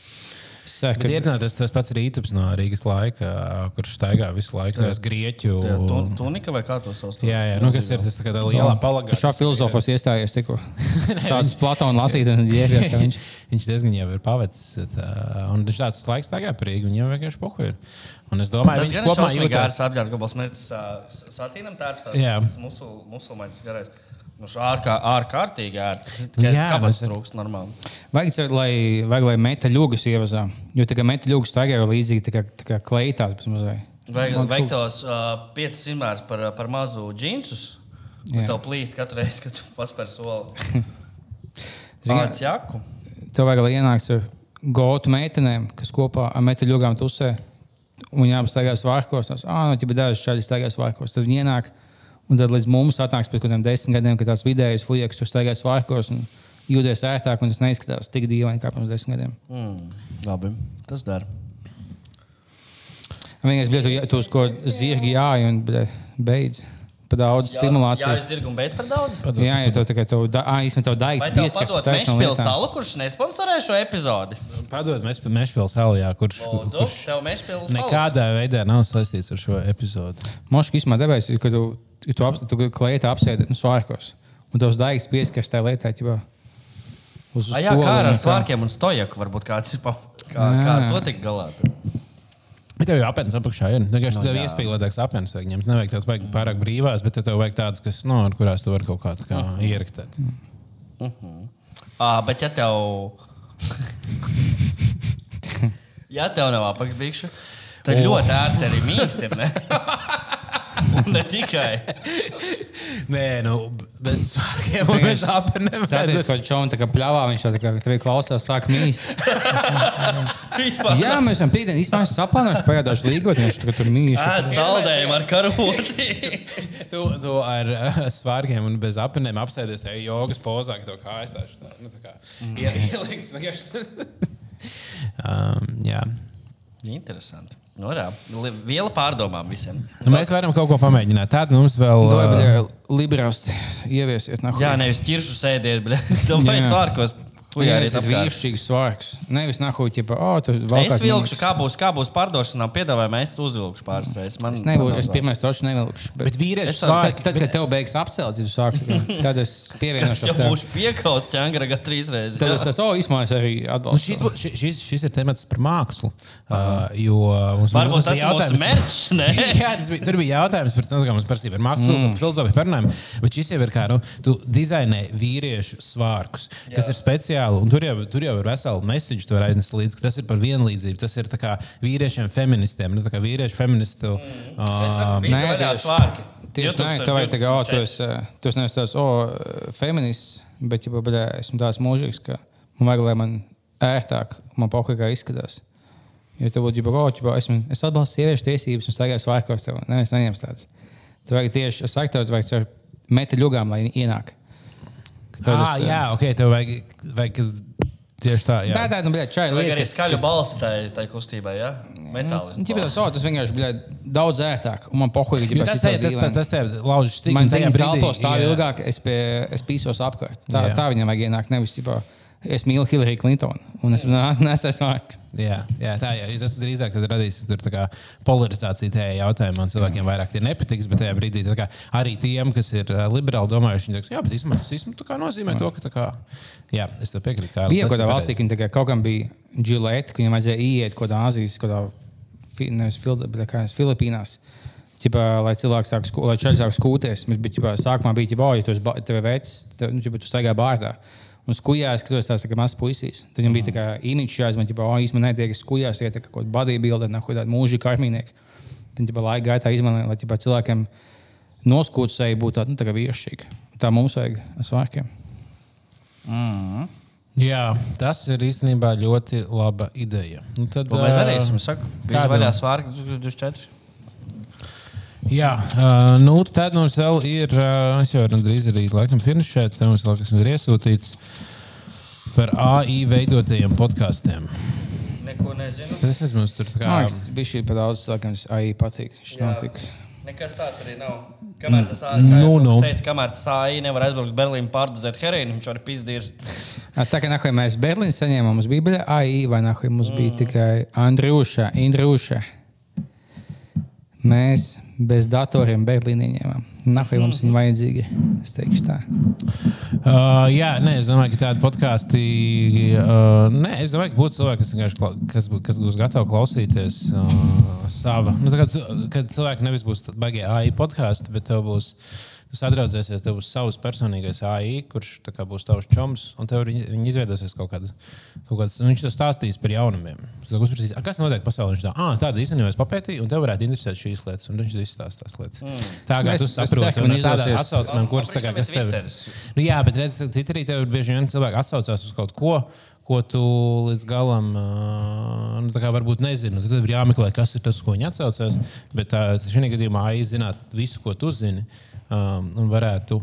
Speaker 1: Bet
Speaker 3: ka
Speaker 1: tas, tas pats rītups no Rīgas laika, kurš staigā visu laiku tajos grieķu.
Speaker 2: Jā, tu- Tunika vai kā to sauc?
Speaker 1: Jā, jā, nu, kas ir tas tā tā lielā palagā.
Speaker 3: šā filozofos iestājies tikko. Sācis Platonu lasīt, un ģērbies, ka viņš.
Speaker 1: Viņš diezgan jau ir pavecis. Tā, un viņš tāds laiks tagad par Rīgu, viņam vienkārši pohuļ. Un es domāju,
Speaker 2: Tas
Speaker 1: viņš
Speaker 2: gan ir
Speaker 1: kopumā
Speaker 2: šausmīgi
Speaker 1: jūtas.
Speaker 2: gārs apģērbs, gabals mērķis satīnam tērps.
Speaker 1: Jā.
Speaker 2: Musulmaņas garais. Nu, ārkā, ārkārtīgi ērti.
Speaker 1: Jā,
Speaker 2: kāpēc
Speaker 1: mēs-
Speaker 2: trūkst normāli?
Speaker 3: Vajag, lai, vajag, lai meta ļugas ievazā. Jo tā kā meta ļugas tagad jau līdzīgi tā kā, tā kā kleitās. bez mazliet.
Speaker 2: Vajag,
Speaker 3: Man
Speaker 2: vajag
Speaker 3: trūkst.
Speaker 2: tos uh, piecus simtmērus par, par mazu džinsus. Tev plīst katru reizi, kad tu paspēr soli.
Speaker 3: Zini,
Speaker 2: Pārts jaku.
Speaker 3: Tev vajag, lai ienāks ar gotu meitenēm, kas kopā ar meta ļugām tusē. Un staigās vārkos. Ah, nu, ja bija daži šādi staigās vārkos, tad viņi ienāk. Un tad līdz mums atnāks pēc kaut kādiem desmit gadiem, kad tās vidējas fujaks tur staigās vārkos un jūties ērtāk. Un tas neizskatās tik dīvaini kā pirms desmit gadiem.
Speaker 2: Mm, labi, tas dara.
Speaker 3: Vienīgais bija, tu, tu uz ko zirgi jāj un beidz. Pa daudz
Speaker 2: Jā,
Speaker 3: stimulāciju.
Speaker 2: es dirgu un beidz par daudz.
Speaker 3: Jā, ja tev tikai tev, da, ā, īstenībā tev daigs par taisnām
Speaker 2: Mešpils salu, kurš nesponsorē šo epizodi?
Speaker 1: Padod, mēs pie Mešpils salā, kurš,
Speaker 2: Lūdzu,
Speaker 1: kurš
Speaker 2: tev Mešpils salu.
Speaker 1: nekādā veidā nav saistīts ar šo epizodu.
Speaker 3: Moškis īstenībā debes, ka tu, tu, ap, tu klieti apsēdi nu, svārkos. Un tavs daigs pieskars tajā lietā. Ķibā, uz
Speaker 2: A, jā,
Speaker 3: soli
Speaker 2: kā ar svārkiem un stojaku varbūt kāds ir. Pa, kā,
Speaker 3: Jā.
Speaker 2: kā ar to tik galā?
Speaker 1: Bet tev jau apelsīns apakšā ir. Vienkārši
Speaker 2: Nu,
Speaker 1: tev
Speaker 2: jā.
Speaker 1: iespēlētāks apelsīns vajag ņemt. Nevajag tāds baigi pārāk brīvās, bet tev vajag tādas, kas, no, ar kurās tu vari kaut kā, kā ieraktēt.
Speaker 2: À, bet ja tev. ja tev nav apakšbikšu, tad
Speaker 1: O.
Speaker 2: ļoti ērti arī mīkstiem. Ne? Un ne tikai.
Speaker 1: Nē, nu, bez svārkiem un bez apelsīniem.
Speaker 3: Sēties kaut čau tā kā pļāvā, viņš tā kā tevi klausās, sāk mīst. Jā, mēs esam pīdēni, īstenībā mēs sapānoši pagājuši līgot, viņš tā kā tur mīš.
Speaker 2: Ēd saldējumu ar karoti.
Speaker 1: Tu, tu ar uh, svārkiem un bez apelsīniem apsēdies tajā jogas pozā, ka tev kājas tā, nu, tā kā ie- ielikts. vienkārši. um, jā.
Speaker 2: Interesanti. Nu, jā, li- viela pārdomām visiem.
Speaker 1: Nu, mēs varam kaut ko pamēģināt. Tad mums vēl. Uh,
Speaker 3: Liberāls ieviesiet. nahuj.
Speaker 2: Jā, nevis ķiršu sēdiet, bet
Speaker 3: Jā.
Speaker 2: svārkos.
Speaker 3: Jā,
Speaker 2: Huijāriet
Speaker 3: tas vīrišķīgs svārks. Nevis nahuj, ķipa, o, tu
Speaker 2: Es
Speaker 3: valkāt
Speaker 2: vilkšu,
Speaker 3: mīkstu.
Speaker 2: kā būs, kā būs pārdošanā. Piedāvāju, es to uzvilkšu pāris reizes. Man,
Speaker 3: Es nebūšu, es pirmais toču nevilkšu. Bet,
Speaker 1: bet vīrieši
Speaker 2: Es-
Speaker 3: tad,
Speaker 1: svārki.
Speaker 3: tad, kad tev beigs apcelt, ja tu sāksi, tad es
Speaker 2: Es
Speaker 3: pievienošos
Speaker 2: jau
Speaker 3: tev.
Speaker 2: būšu piekauts ķēngara trīs reizes.
Speaker 3: Tad es tas, o, izmaiņas arī
Speaker 1: Un
Speaker 3: atbalstu.
Speaker 1: Nu, šis, bū- ši- šis, šis ir temats par mākslu. Uh, jo mums
Speaker 2: Varbūt tas ir mūsu mērķis.
Speaker 1: Jā, tas bija, tur bija jautājums par to, kā mums prasīja par mākslu, mm. filozofiju, parunājumu. Bet šis jau ir kā, nu, tu dizainē vīriešu svārkus, kas ir speciāli. Un tur jau, tur jau ir vesela message, to var aiznest līdzi. ka Tas ir par vienlīdzību. Tas ir tā kā vīriešiem, feministiem. Nu, tā kā vīriešu feministu.
Speaker 2: Es
Speaker 1: Uh,
Speaker 3: nē,
Speaker 2: vaļā
Speaker 3: tieši-
Speaker 2: svārki.
Speaker 3: Tieši tā, tev vajag tagad, o, tu esi, tu esi nevis tāds, o, feminists, bet, ja, bet esmu tāds mūžīgs, ka man vajag, lai man ērtāk, man pauka kā izskatās. Ja tev būtu, o, ja, esmu, es atbalstu sieviešu tiesības un staigāju svārkos, tev neviens neņems tāds. Tev vajag tieši, es saku, tev vajag ar meta ļugām, lai ienāk. Ka tev
Speaker 1: ah,
Speaker 3: tas, eh,
Speaker 1: jā, ok, tev vajag, vajag tieši tā. Jā.
Speaker 3: Tā, tā, nu, bļā, čai
Speaker 2: Vajag
Speaker 3: lieta,
Speaker 2: arī
Speaker 3: kas-
Speaker 2: skaļu balsi tai, tai kustībai, ja? Metālis.
Speaker 3: Ja, bet tas, o, tas vienkārši bija daudz ērtāk. Un man pohuļ,
Speaker 1: Jo Tas tev- tas- tas- tas tev lauž stīgu.
Speaker 3: Man
Speaker 1: tajā brīdī-
Speaker 3: ka tā
Speaker 1: jā.
Speaker 3: ilgāk es, pie, es pīsos apkārt. Tā,
Speaker 1: Jā.
Speaker 3: tā viņam vajag ienākt. Nevis, ģipā, es mīlu Hillary Clintonu un es nesu vārds.
Speaker 1: Jā, jā, tā jā. Tas drīzāk radīs tur tā kā polarizāciju tajā jautājumā. Cilvēkiem vairāk tie nepatiks, bet tajā brīdī tā kā arī tiem, kas ir liberāli domājuši, viņi teiks, jā, bet īstenībā tas īstenībā tā kā nozīmē to, ka tā kā, jā, es tev piekrītu. Kārli,
Speaker 3: Bija kaut kādā
Speaker 1: ir
Speaker 3: valstī, ka tā kā kaut kam bija džilēta, ka viņam vajadzēja iet kaut kādā Azijas, kaut kādā nevis kā Filipīnās. Ķipā, lai cilvēks sāk, sku, lai sāk skūties, bet, ķipā, sākumā bija ģipā, oh, ja tu esi vecs, tad nu, tu staigā bārdā. Un skujās, ka tu esi tāds tā kā mazs puisis. Tad viņam bija tā kā imīķis jāizmanto, ja oh, īstenībā netiek skujās, iet kaut kāda bodybuilder, nav kaut kāda mūžīga kaimiņnieka. Tad jau laika gaitā izmantoja, lai ģipā, cilvēkiem noskūtsēji būtu tāda nu, tā kā vīrišķīga. Tā mums vajag svārkiem.
Speaker 1: Jā, tas ir īstenībā ļoti laba ideja. Nu, tad,
Speaker 2: Ko mēs darīsim?
Speaker 1: Kādu?
Speaker 2: bija vaļā svārki 24.
Speaker 1: Jā, uh, nu, tad mums vēl ir. Uh, es jau gandrīz arī laikam finišēt. Tad mums vēl kas ir iesūtīts par AI veidotajiem podkāstiem.
Speaker 2: Neko nezinu.
Speaker 1: Bet Es nezinu, tur tā kā.
Speaker 3: Liekas, bija šī par daudz, laikam, AI patīk.
Speaker 2: Nekas tāds arī nav. Kamēr tas AI,
Speaker 1: Nu, nu.
Speaker 2: teica, kamēr tas AI nevar aizbraukt uz Berlīnu pārdozēt heroīnu, viņš arī pizdīrs.
Speaker 3: Ā, Tā kā nahuj, mēs Berlīnā saņēmām, mums bija biļete AI, vai nahuj, mums bija tikai Andrūša, Indrūša. Mēs bez datoriem Berlīnā ieņēmām. Nahuj, mums viņi vajadzīgi. Es teikšu tā.
Speaker 1: Uh, jā, nē, es domāju, ka tādi podkāsti. Uh, nē, es domāju, ka būs cilvēki, kas, kas, kas būs gatavi klausīties uh, sava. Nu, tu- kad cilvēki nevis būs baigti AI podkāsti, bet tev būs. Tu sadraudzēsies, tev būs savs personīgais AI, kurš kā, būs tavs čoms, un tev viņi, viņi izveidosies kaut kādas. Kaut kādas nu, viņš tev stāstīs par jaunumiem. Uzprasīs, "A, kas notiek pasaulē. Viņš tā, ah, tāda īstenībā es papētīju, un tev varētu interesēt šīs lietas. Un viņš izstāsta tās lietas. Mm. Tā kā tu saproti, un
Speaker 3: izdosies-
Speaker 1: atsaucamiem, kuras kā kas tev ir. Nu, jā, bet redziet, Twitterī tev bieži vien cilvēki atsaucās uz kaut ko. Ko tu līdz galam uh, nu, tā kā varbūt nezini. Tad tev ir jāmeklē, kas ir tas, ko viņi atsaucās. Bet uh, šajā gadījumā AI zināt visu, ko tu zini, um, un varētu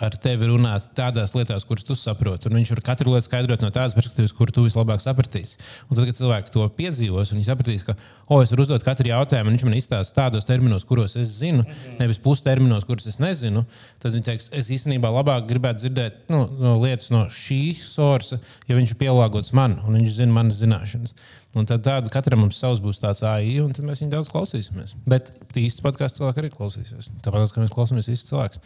Speaker 1: ar tevi runāt tādās lietās, kuras tu saproti. Un viņš var katru lietu skaidrot no tādas perspektīvas, kur tu vislabāk sapratīsi. Un tad, kad cilvēki to piedzīvos, viņi sapratīs, ka, oh, es varu uzdot katru jautājumu, un viņš man izstāsta tādos terminos, kuros es zinu, nevis pusterminos, kurus es nezinu, tad viņi teiks, es īstenībā labāk gribētu dzirdēt nu, no lietas no šī sorsa, ja viņš ir pielāgots man, un viņš zina manas zināšanas. Un tad tādu katram mums savs būs tāds AI, un mēs viņu daudz klausīsimies. Bet īsts podkāsts cilvēki arī klausīsies. Tāpat kā mēs klausāmies īsts cilvēks.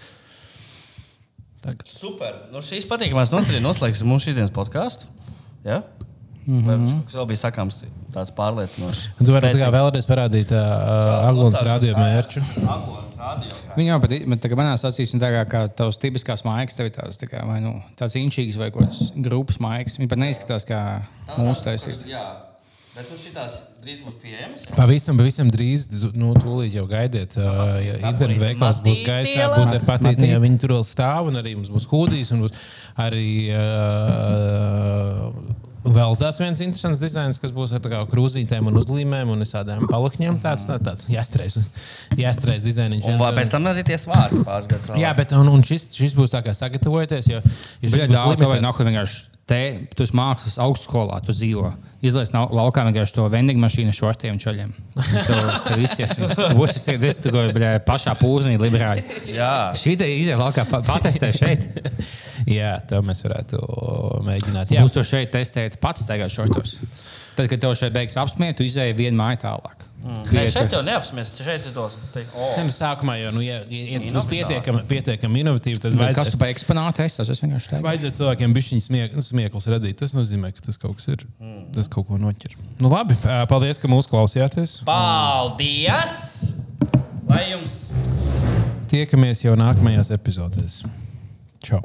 Speaker 1: Tagad.
Speaker 2: Super. Nu, šīs patīkamās noslēgsim noslēgsim mūsu šīsdienas podkāstu. Ja? Mm -hmm. Kas vēl bija sakāms, tāds pārliecinošs.
Speaker 1: Tu vari tikai vēlreiz parādīt uh, Aglons radio mērķu.
Speaker 3: Viņa jau pat bet, manā ir tā kā, kā tavs tipiskās mājas, tev ir tās, tā kā, vai, nu, tāds inčīgs vai kaut kāds grupas mājas. Viņa pat neizskatās kā mūsu taisīts.
Speaker 2: Bet nu šitās drīz būs pieejamas. ja?
Speaker 1: Pavisam, pavisam drīz, tu- nu, tūlīt jau gaidiet. Uh, ja internetu veikals būs gaisā, būs patīti, ja viņi tur vēl stāv, un arī mums būs hūdijas, un būs arī uh, vēl tāds viens interesants dizains, kas būs ar krūzītēm un uzlīmēm un visādām palakņiem. Tāds, tā- tāds jāstreiz dizainiņš.
Speaker 2: Un vēl pēc tam arī tie svārki pāris gadus.
Speaker 1: Jā, bet un, un šis, šis būs tā kā sagatavojoties, jo, jo šis
Speaker 3: Viņa
Speaker 1: būs
Speaker 3: vai
Speaker 1: limitē-
Speaker 3: nav vienkārši te, tu esi mākslas augstskolā, tu dzīvo. Izlaiž laukā vienkārši to vendingu mašīnu šortiem čaļiem. Tev, tev izties, tu esi tas, tu bļā, pašā pūznī liberāli.
Speaker 2: Jā.
Speaker 3: Šī te iziet laukā, pa- patestē šeit.
Speaker 1: Jā, to mēs varētu mēģināt. Jā,
Speaker 3: Jūs to šeit testējat pats tagad šortos. Tad, kad tev šeit beigas apsmiet, tu izēji vienu māju tālāk.
Speaker 2: Nē, šeit jau neapsmies. Šeit es dos. teikt, o.
Speaker 1: Ja, nu, sākumā jau, nu, ja, ja tas būs pietiekami, pietiekami inovatīvi, tad
Speaker 3: Vai kas
Speaker 1: vajadzēs,
Speaker 3: tu pa eksponātu esi? Tas vienkārši tā.
Speaker 1: vajadzēs cilvēkiem bišķiņu smiek, nu, smieklus radīt. Tas nozīmē, ka tas kaut kas ir. Tas kaut ko noķer. Nu, labi, paldies, ka mūs klausījāties.
Speaker 2: Paldies! Lai jums!
Speaker 1: Tiekamies jau nākamajās epizodēs. Čau!